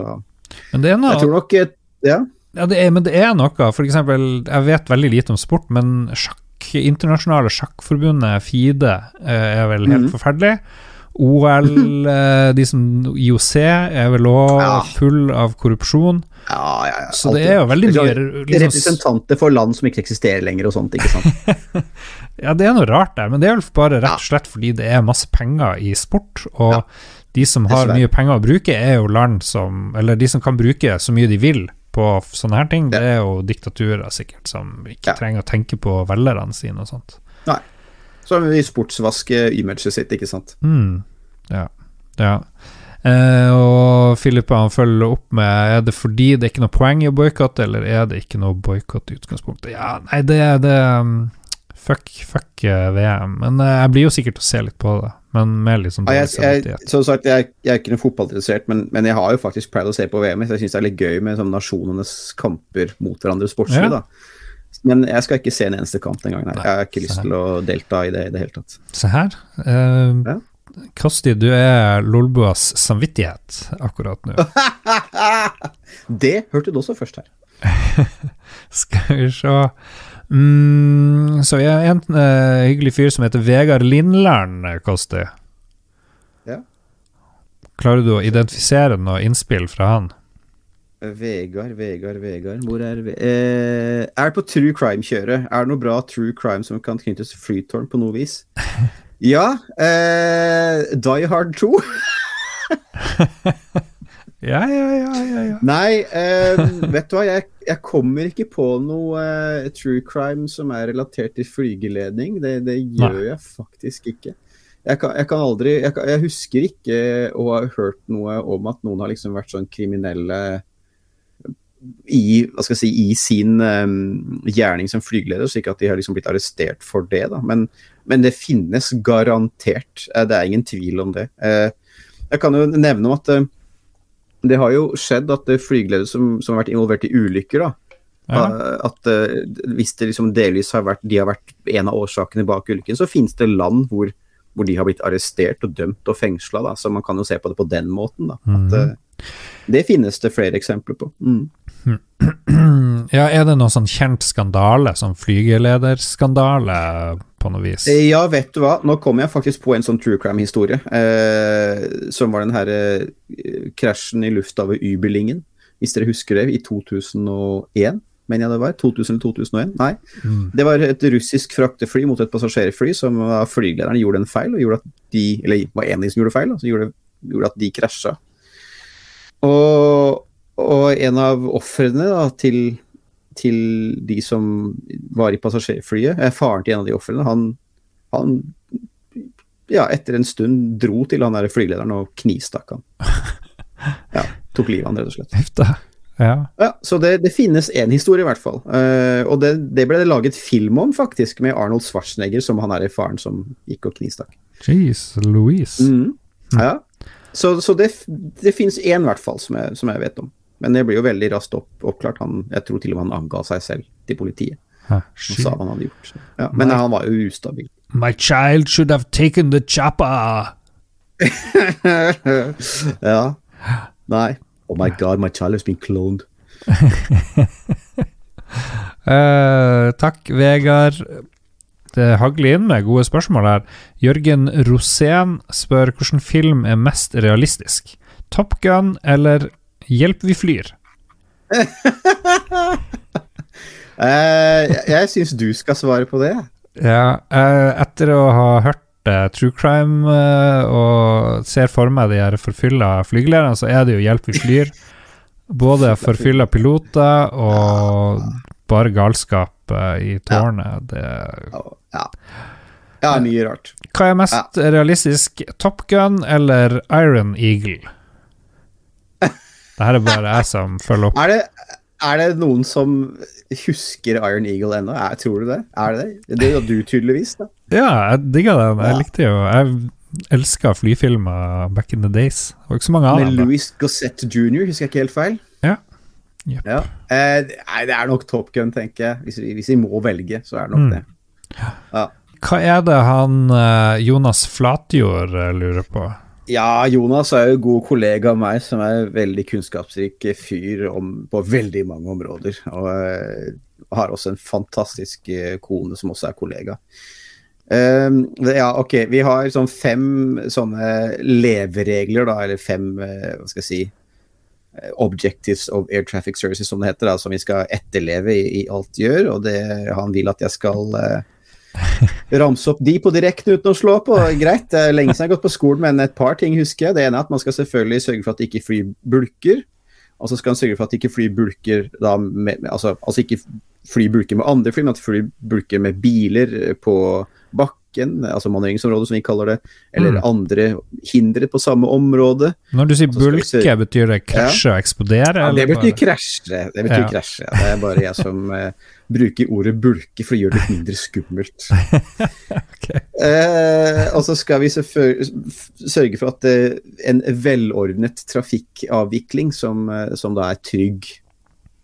men det er noe, jeg tror nok Ja. Ja, det er, men det er noe. For eksempel, jeg vet veldig lite om sport, men sjakk, internasjonale sjakkforbundet, FIDE, er vel helt mm. forferdelig. OL, eh, de som IOC, er vel òg ja. full av korrupsjon. Ja, ja, ja. Så det er jo veldig mye liksom, Representanter for land som ikke eksisterer lenger og sånt, ikke sant. ja, det er noe rart der, men det er vel bare rett og slett fordi det er masse penger i sport. Og de som har mye penger å bruke, er jo land som Eller de som kan bruke så mye de vil på sånne her ting, det er jo diktaturer sikkert som ikke trenger å tenke på velgerne sine og sånt. Nei. Så vi sportsvaske imaget sitt, ikke sant. Mm. Ja. ja. Eh, og Philip han følger opp med Er det fordi det er ikke noe poeng i å boikotte, eller er det ikke noe boikott i utgangspunktet? Ja, nei, det er det um, Fuck, fuck uh, VM. Men uh, jeg blir jo sikkert å se litt på det. Men med sånn ja, jeg, jeg, Som sagt, jeg, jeg, er ikke noe fotballinteressert, men, men, jeg har jo faktisk pleid å se på VM. Så jeg syns det er litt gøy med sånn, nasjonenes kamper mot hverandre sportslig. Ja. da men jeg skal ikke se en eneste kamp den gangen. her. Jeg har ikke lyst til å delta i det i det hele tatt. Se her. Uh, ja. Kosti, du er Lolbuas samvittighet akkurat nå. det hørte du også først her. skal vi se mm, Så vi har en uh, hyggelig fyr som heter Vegard Lindlern, Kosti. Ja. Klarer du å identifisere noe innspill fra han? Vegard, Vegard, Vegard Hvor er Ve eh, Er på true crime-kjøret? Er det noe bra true crime som kan knyttes til Flytårn på noe vis? ja. Eh, Die Hard 2. ja, ja, ja, ja, ja. Nei, eh, vet du hva, jeg, jeg, kommer ikke på noe eh, true crime som er relatert til flygeledning. Det, det gjør Nei. jeg faktisk ikke. Jeg, kan, jeg, kan aldri kan, jeg, husker ikke å ha hørt noe om at noen har liksom vært sånn kriminelle i, hva skal jeg si, i sin um, gjerning som flygeleder, så ikke at de har liksom blitt arrestert for det. Da. Men, men det finnes garantert. Uh, det er ingen tvil om det. Uh, jeg kan jo nevne om at uh, det har jo skjedd at flygeledere som, som, har vært involvert i ulykker, da, ja. at hvis det liksom delvis har vært, de har vært en av årsakene bak ulykken, så finnes det land hvor, hvor de har blitt arrestert og dømt og fengsla. Så man kan jo se på det på den måten. Da. At, mm. det finnes det flere eksempler på. Mm. Ja, er det noen sånn kjent skandale, sånn flygelederskandale på noe vis? Eh, ja, vet du hva, nå kom jeg faktisk på en sånn true crime-historie, eh, som var den herre eh, krasjen i lufta ved Überlingen, hvis dere husker det, i 2001 mener jeg det var. 2000 eller 2001? Nei. Mm. Det var et russisk fraktefly mot et passasjerfly som flygelederen gjorde en feil, og gjorde at de Eller var en av de som gjorde feil, som gjorde, gjorde at de krasja. Og og en av ofrene til, til, de som var i passasjerflyet, er faren til en av de ofrene. Han, han, ja, etter en stund dro til han der flygelederen og knivstakk han. Ja, tok livet av han, rett og slett. Hefta. Ja. ja. Så det, det finnes én historie, i hvert fall. Uh, og det, det, ble det laget film om, faktisk, med Arnold Schwarzenegger som han er i faren som gikk og knivstakk. Jeez, Louise. Mm. Ja. Så, så det, det finnes én, i hvert fall, som jeg, som jeg vet om. Men det blir jo veldig raskt opp, oppklart. Han, jeg tror til og med han anga seg selv til politiet. Hæ, og sa hva han hadde gjort. Ja, men my, han var jo ustabil. My child should have taken the chopper. ja. Nei. Oh my god, my child has been cloned. uh, takk, Vegard. Det hagler inn med gode spørsmål her. Jørgen Rosén spør hvilken film er mest realistisk. Top Gun eller Hjelp, vi flyr. uh, jeg syns du skal svare på det. Ja, uh, etter å ha hørt uh, True Crime og ser for meg de her forfylla flygelederne, så er det jo Hjelp, vi flyr. Både forfylla piloter og bare galskap i tårnet. Det ja. ja, mye rart. Hva er mest realistisk, Top Gun eller Iron Eagle? Det her er bare jeg som følger opp. Er det, er det noen som husker Iron Eagle ennå? tror du det? Er det det? Det gjør du tydeligvis, da. Ja, jeg digga den. Jeg likte jo Jeg elska flyfilmer back in the days. Det var ikke så mange av dem. Med Louis Gossett jr., husker jeg ikke helt feil? Ja. Yep. ja. Eh, det er nok Top Gun, tenker jeg. Hvis vi, hvis vi må velge, så er det nok Mm. det. Ja. Hva er det han eh, Jonas Flatjord eh, lurer på? Ja, Jonas er jo en god kollega av meg, som er en veldig kunnskapsrik fyr om, på veldig mange områder. Og uh, har også en fantastisk eh, kone som også er kollega. Ehm, ja, ok, vi har sånn fem sånne leveregler, da, eller fem, eh, hva skal jeg si Objectives of Air Traffic Services, som det heter, da, som vi skal etterleve i, i alt gjør. Og det, han vil at jeg skal eh, ramse opp de på direkten uten å slå på. Greit, det er lenge siden jeg har gått på skolen, men et par ting husker jeg. Det ene er at man skal selvfølgelig sørge for at ikke fly bulker. Og så skal man sørge for at ikke fly bulker da med, altså, altså ikke fly bulker med andre fly, men at fly bulker med biler på bakken, altså manøvreringsområdet som vi kaller det, eller Mm. andre hindre på samme område. Når du sier bulke, vi betyr det krasje og eksplodere? Ja, det betyr bare- krasje. Det betyr Ja. krasje. Det er bare jeg som uh, bruker ordet bulke for å gjøre det litt mindre skummelt. okay. uh, og så skal vi sørge for at uh, en velordnet trafikkavvikling som, som da er trygg.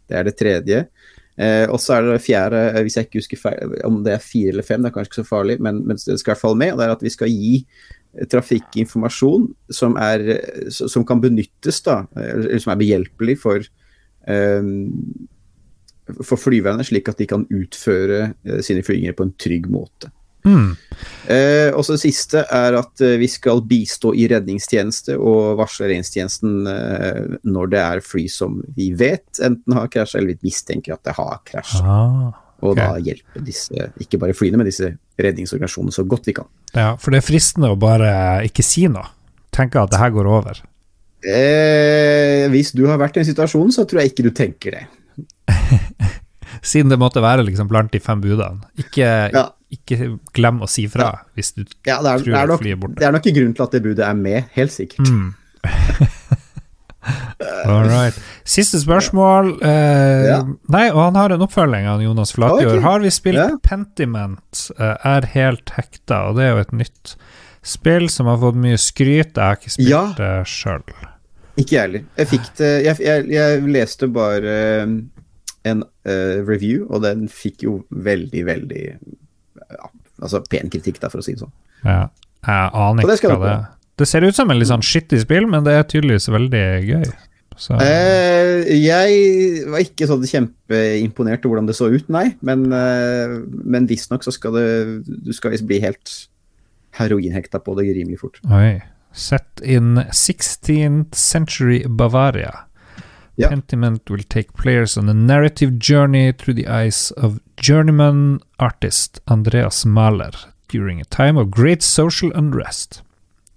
Det er det tredje. Eh, og så er det det fjerde, eh, hvis jeg ikke husker feil, om det er fire eller fem, det er kanskje ikke så farlig, men, men det skal i hvert fall med. og Det er at vi skal gi eh, trafikkinformasjon som, er, eh, som kan benyttes, da, eller som er behjelpelig for eh, for flyverne, slik at de kan utføre sine flyginger på en trygg måte. Mm. Eh, og så det siste er at eh, vi skal bistå i redningstjeneste og varsle redningstjenesten eh, når det er fly som vi vet enten har krasja eller vi mistenker at det har krasja. Ah, Og da hjelpe disse, ikke bare flyene, men disse redningsorganisasjonene så godt vi kan. Ja, for det er fristende å bare ikke si noe. Tenke at det her går over. Eh, hvis du har vært i en situasjon, så tror jeg ikke du tenker det. Siden det måtte være liksom blant de fem budene. Ikke, Ja. Ikke glem å si fra hvis du Ja, er, tror det er, nok, flyet er borte. det er nok en grunn til at det budet er med, helt sikkert. Mm. All right. Siste spørsmål. Eh, Ja. Nei, og han har en oppfølging av Jonas Flatjord. Okay. Har vi spilt Ja. Pentiment? eh, er helt hekta, og det er jo et nytt spill som har fått mye skryt. Jeg har ikke spilt Ja. det sjøl. Ikke jeg heller. Jeg fikk det Jeg, jeg, jeg leste bare eh, en uh, review, og den fikk jo veldig, veldig ja, Altså pen kritikk, da, for å si det sånn. Ja. Jeg aner ikke hva det er. Det ser ut som en litt sånn skittig spill, men det er tydeligvis veldig gøy. Så, Eh, jeg var ikke sånn kjempeimponert over hvordan det så ut, nei. Men, eh, men visstnok så skal det Du skal bli helt heroinhekta på det rimelig fort. Oi. Sett in 16th century Bavaria. Ja. Pentiment will take players on a narrative journey through the eyes of journeyman artist Andreas Mahler during a time of great social unrest.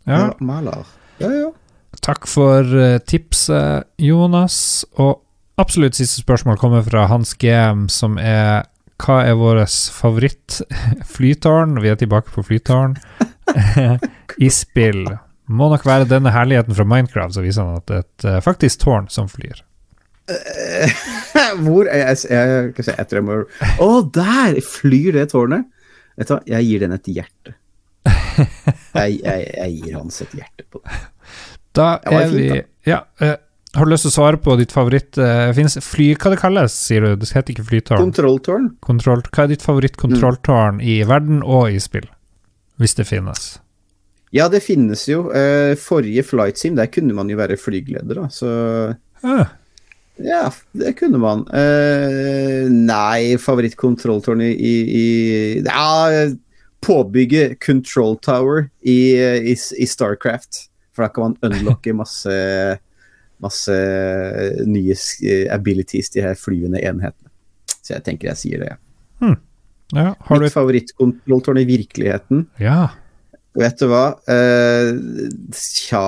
Ja, Ja, Mahler. Ja, ja. takk for eh, tipset, Jonas. Og absolutt siste spørsmål kommer fra Hans GM, som er hva er vår favoritt-flytårn? Vi er tilbake på flytårn. I spill. Må nok være denne herligheten fra Minecraft, så viser han at det er et eh, faktisk tårn som flyr. Eh, Hvor er jeg, jeg, jeg, jeg tror jeg må Å, der flyr det tårnet! Vet du hva, jeg gir den et hjerte. Jeg, jeg, gir Hans et hjerte på det. Da er vi Ja, Uh, har du lyst til å svare på ditt favoritt uh, finnes, fly Hva det kalles, sier du? Det heter ikke flytårn. Kontrolltårn? Kontroll, hva er ditt favoritt-kontrolltårn i verden og i spill? Hvis det finnes. Ja, det finnes jo. Uh, forrige flight sim, der kunne man jo være flygeleder, da, så Ah, Ja, det kunne man. Uh, nei, favorittkontrolltårn i, i, i Ja, påbygge Control Tower i, i, i Starcraft. For da kan man unlocke masse Masse nye s- abilities, de her flyvende enhetene. Så jeg tenker jeg sier det. ja, har du Mitt du... favorittkontrolltårn i virkeligheten Ja. Vet du hva? Uh, tja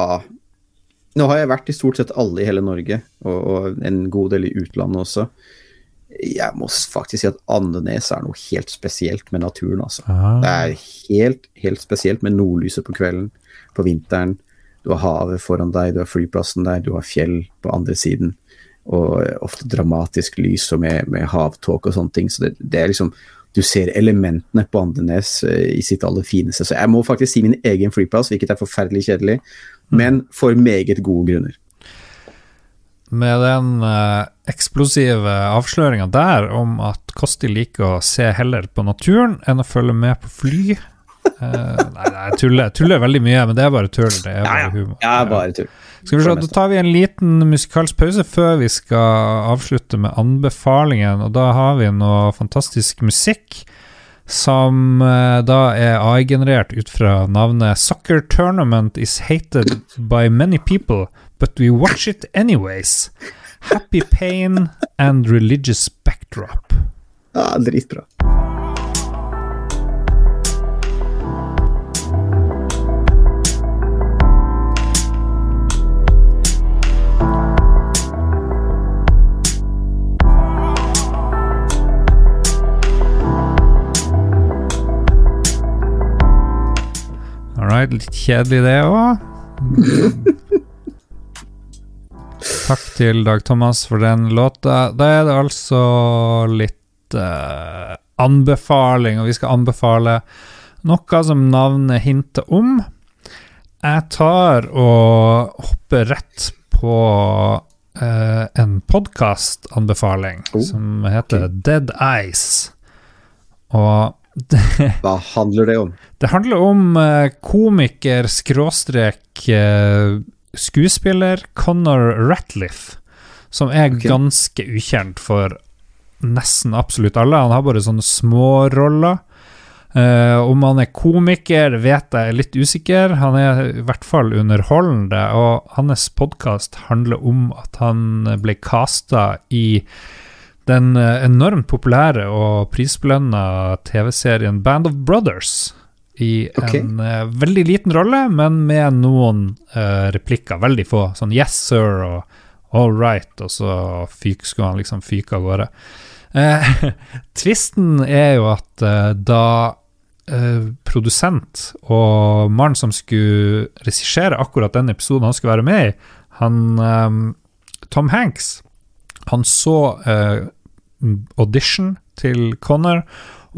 Nå har jeg vært i stort sett alle i hele Norge, og, og en god del i utlandet også. Jeg må faktisk si at Andenes er noe helt spesielt med naturen, altså. Ah, Det er helt, helt spesielt med nordlyset på kvelden, på vinteren. Du har havet foran deg, du har flyplassen der, du har fjell på andre siden. Og ofte dramatisk lys og med, med havtåke og sånne ting. Så det, det er liksom du ser elementene på Andenes eh, i sitt aller fineste. Så jeg må faktisk si min egen flyplass, hvilket er forferdelig kjedelig, men for meget gode grunner. Med den eh, eksplosive avsløringa der om at Kosti liker å se heller på naturen enn å følge med på fly eh, Nei, jeg tuller, jeg tuller veldig mye, men det er bare tull. Det er bare bare ja. humor. Ja, bare tull. Skal vi se, Da tar vi en liten musikalsk pause før vi skal avslutte med anbefalingen. Og da har vi noe fantastisk musikk som eh, da er AI-generert ut fra navnet 'Soccer Tournament is hated by many people, but we watch it anyways'. Happy pain and religious backdrop. Ja, dritbra. Right, litt kjedelig det òg. Takk til Dag Thomas for den låta. Da er det altså litt uh, anbefaling, og vi skal anbefale noe som navnet hinter om. Jeg tar og hopper rett på uh, en podkastanbefaling Oh, som heter Dead Eyes. Og det Hva handler det om? det handler om eh, komiker skråstrek eh, skuespiller Connor Ratliff, som er okay. ganske ukjent for nesten absolutt alle. Han har bare sånne småroller. Uh, om han er komiker, vet jeg er litt usikker. Han er i hvert fall underholdende, og hans podkast handler om at han ble casta i den eh, enormt populære og prisbelønna TV-serien Band of Brothers. I okay. en uh, veldig liten rolle, men med noen uh, replikker. Veldig få. Sånn 'yes, sir' og 'all right', og så fyk, skulle han liksom fyke av gårde. Uh, tvisten er jo at da produsent og mannen som skulle regissere akkurat den episoden han skulle være med i, han um, Tom Hanks, han så audition til Connor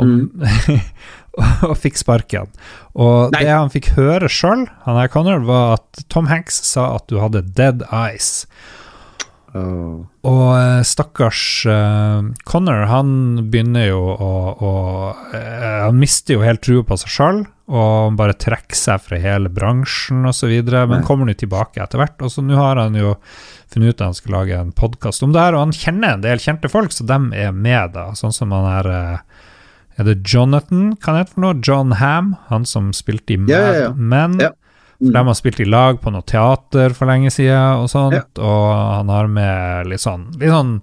og, og fikk sparken. Og Nei. det han fikk høre sjøl, han her Connor, var at Tom Hanks sa at du hadde dead eyes. Åh. Og eh, stakkars uh, Connor, han begynner jo å, å uh, Han mister jo helt trua på seg sjøl, og bare trekker seg fra hele bransjen osv., men kommer nå tilbake etter hvert. Og så nå har han jo funnet ut at han skal lage en podkast om det her, og han kjenner en del kjente folk, så dem er med, da. Sånn som han her uh, Er det Jonathan, kan jeg hete for noe? John Ham, han som spilte i Mad Ja, ja, ja. Men. Ja. For de har spilt i lag på noe teater for lenge siden og sånt, Ja. og han har med litt sånn, litt sånn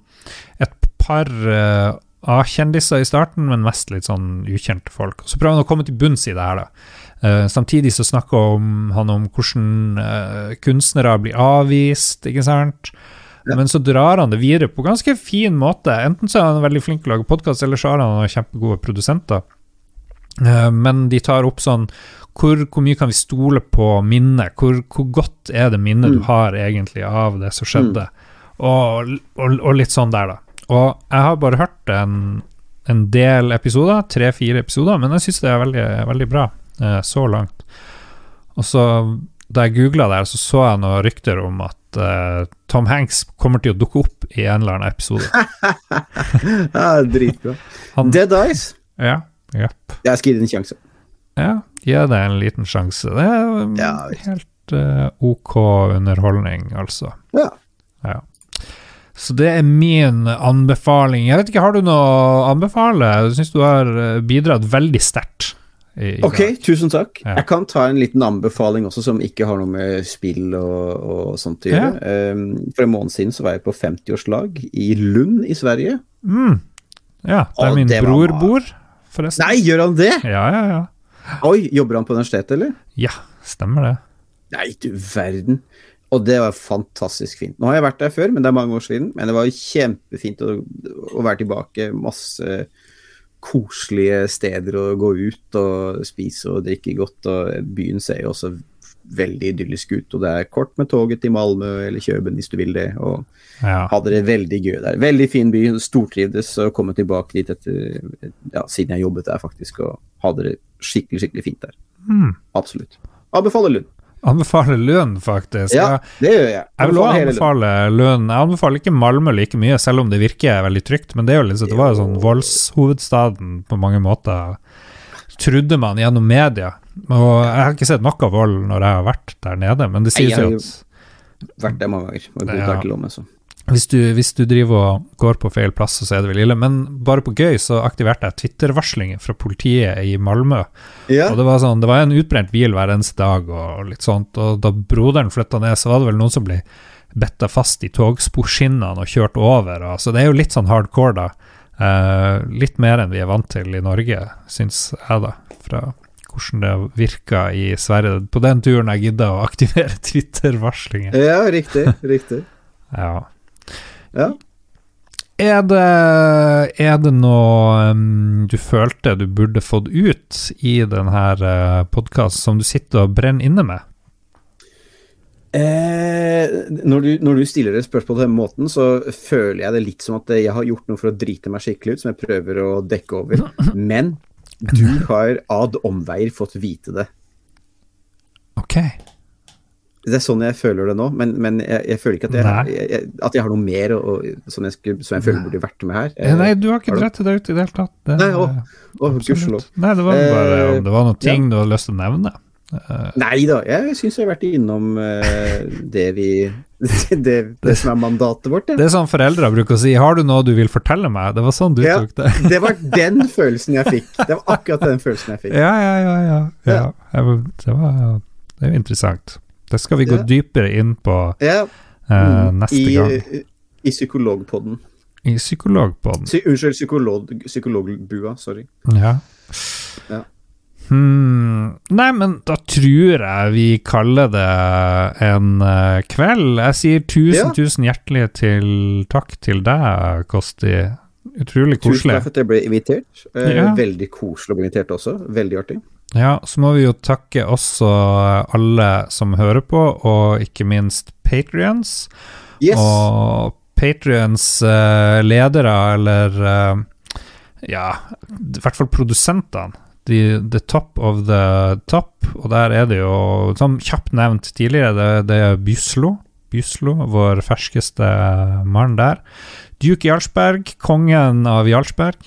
et par uh, A-kjendiser i starten, men mest litt sånn ukjente folk. Så prøver han å komme til bunns i det her, da. Uh, samtidig så snakker om, han om hvordan uh, kunstnere blir avvist, ikke sant. Ja. Men så drar han det videre på ganske fin måte. Enten så er han veldig flink til å lage podkast, eller så har han kjempegode produsenter. Men de tar opp sånn hvor, hvor mye kan vi stole på minnet? Hvor, hvor godt er det minnet du Mm. har egentlig av det som skjedde? Og, og, og litt sånn der, da. Og jeg har bare hørt en, en del episoder, tre-fire episoder, men jeg syns det er veldig, veldig bra eh, så langt. Og så, da jeg googla der, så så jeg noen rykter om at eh, Tom Hanks kommer til å dukke opp i en eller annen episode. Ja, dritbra. Han, Dead Eyes. ja, jepp. Jeg skal gi det en sjanse. Ja, gi det en liten sjanse. Det er Ja. helt uh, ok underholdning, altså. Ja. Ja. Så det er min anbefaling. Jeg vet ikke, Har du noe å anbefale? Jeg syns du har eh, bidratt veldig sterkt. Ok, dag. tusen takk. Ja. Jeg kan ta en liten anbefaling også, som ikke har noe med spill og, og sånt å gjøre. Um, for en måned siden så var jeg på 50-årslag i Lund i Sverige. Mm. Ja, der min bror var bor, forresten. Nei, gjør han det?! Ja, ja, ja. Oi, jobber han på universitetet, eller? Ja, stemmer det. Nei, du verden. Og det var fantastisk fint. Nå har jeg vært der før, men det er mange år siden. Men det var kjempefint å, å være tilbake. Masse koselige steder å gå ut og spise og drikke godt. Og byen ser jo også veldig idyllisk ut. Og det er kort med toget til Malmö eller Kjøben hvis du vil det. Og Ja. hadde det veldig gøy der. Veldig fin by, stortrivdes å komme tilbake dit etter, ja, siden jeg jobbet der faktisk, og hadde det skikkelig, skikkelig fint der. Mm. Absolutt. Anbefaler Lund. Anbefaler Lund, faktisk. Ja, det gjør jeg. Jeg vil også anbefale Lund. Jeg anbefaler ikke Malmö like mye, selv om det virker veldig trygt. Men det er jo liksom, det var jo sånn voldshovedstaden på mange måter, trodde man gjennom media. Og jeg har ikke sett noe vold når jeg har vært der nede, men det sies jo at Vært der mange ganger. Og Ja. med, så. hvis du, hvis du driver og går på feil plass, så er det vel ille. Men bare på gøy så aktiverte jeg Twitter-varslinger fra politiet i Malmö. Ja. Og det var sånn, det var en utbrent bil hver eneste dag og litt sånt. Og da broderen flytta ned, så var det vel noen som ble betta fast i togsporskinnene og kjørt over. Og, så det er jo litt sånn hardcore, da. Eh, litt mer enn vi er vant til i Norge, syns jeg, da. Fra hvordan det virka i Sverige. På den turen jeg gidda å aktivere Twitter-varslinger. ja, riktig. Riktig. Ja. Ja. Er det, er det noe um, du følte du burde fått ut i denne uh, podkasten som du sitter og brenner inne med? Eh, når, du, når du stiller et spørsmål på den måten, så føler jeg det litt som at jeg har gjort noe for å drite meg skikkelig ut, som jeg prøver å dekke over. Men du har ad omveier fått vite det. Ok. Det er sånn jeg føler det nå, men, men jeg, jeg føler ikke at jeg, jeg, at jeg har noe mer og, og, som, jeg skulle, som jeg føler burde vært med her. Eh, Nei, du har ikke dratt deg ut i det hele tatt. Det, Nei, å, Å, Nei, det var bare Eh, om det var noen ting du hadde lyst til å nevne. Eh, Nei da, jeg syns jeg har vært innom uh, det vi det, det som er mandatet vårt, det er sånn foreldre bruker å si 'har du noe du vil fortelle meg'? Det var sånn du Ja. tok det. Det var den følelsen jeg fikk. Det var akkurat den følelsen jeg fikk. Ja, ja, ja. ja, ja. Det var det er jo interessant. Det skal vi gå Ja. dypere inn på Ja, mm, neste i, gang. I psykologpodden. I Psykologpodden. Psy, unnskyld, psykolog, psykologbua. Sorry. Ja. Ja. Hmm. Nei, men da tror jeg vi kaller det en uh, kveld. Jeg sier tusen, Ja. tusen hjertelig til takk til deg, Kosti. Utrolig Tusen koselig. takk for at jeg ble invitert. Eh, Ja. Veldig koselig å bli invitert også. Veldig artig. Ja, så må vi jo takke også alle som hører på, og ikke minst Patrions. Yes. Og Patrions uh, ledere, eller uh, ja, i hvert fall produsentene. The, the top of the top, og der er det jo, som kjapt nevnt tidligere, det, det er Byslo. Byslo, vår ferskeste mann der. Duke Jarlsberg, kongen av Jarlsberg.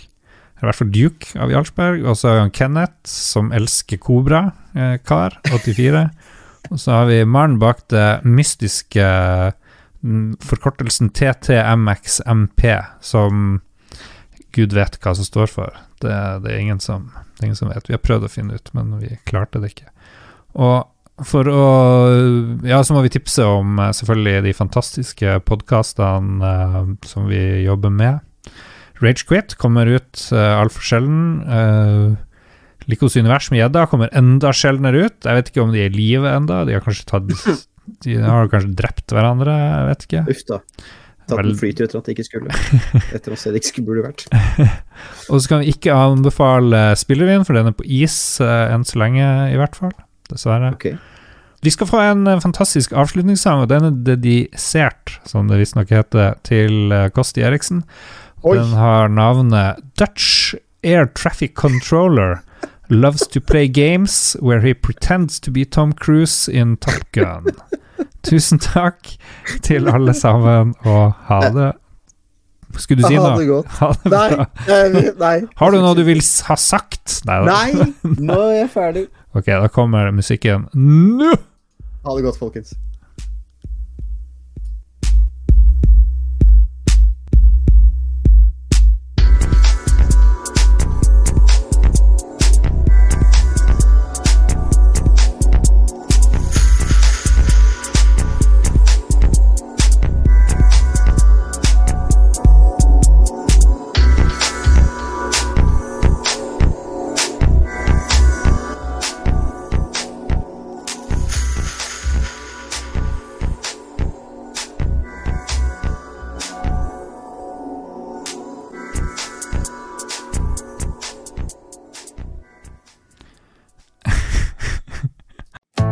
I hvert fall Duke av Jarlsberg. Og så har vi Kenneth, som elsker Kobra, eh, kar, 84. Og så har vi mannen bak det mystiske mm, forkortelsen TTMXMP, som Gud vet hva som står for. Det, det, er som, det er ingen som vet. Vi har prøvd å finne ut, men vi klarte det ikke. Og for å Ja, så må vi tipse om eh, selvfølgelig de fantastiske podkastene uh, som vi jobber med. Ragequit kommer ut uh, altfor sjelden. Uh, Likos univers med gjedda kommer enda sjeldnere ut. Jeg vet ikke om de er i live enda De har kanskje tatt De har kanskje drept hverandre, jeg vet ikke. Uff da. Tatt Vel- en flytur etter at det ikke skulle. Etter å se det ikke skulle burde vært. Og så kan vi ikke anbefale Spillervin, for den er på is eh, enn så lenge, i hvert fall. Dessverre. Okay. Vi skal få en eh, fantastisk avslutningssang, og den er dedisert, som det visstnok heter, til eh, Kosti Eriksen. Oi. Den har navnet Dutch Air Traffic Controller loves to play games where he pretends to be Tom Cruise in Top Gun. Tusen takk til alle sammen, og ha det Skulle du si Ha noe? det godt. Ha det bra. nei, nei. Har du noe du vil ha sagt? Nei. Nei, nå er jeg ferdig. Ok, da kommer musikken nå! Ha det godt, folkens.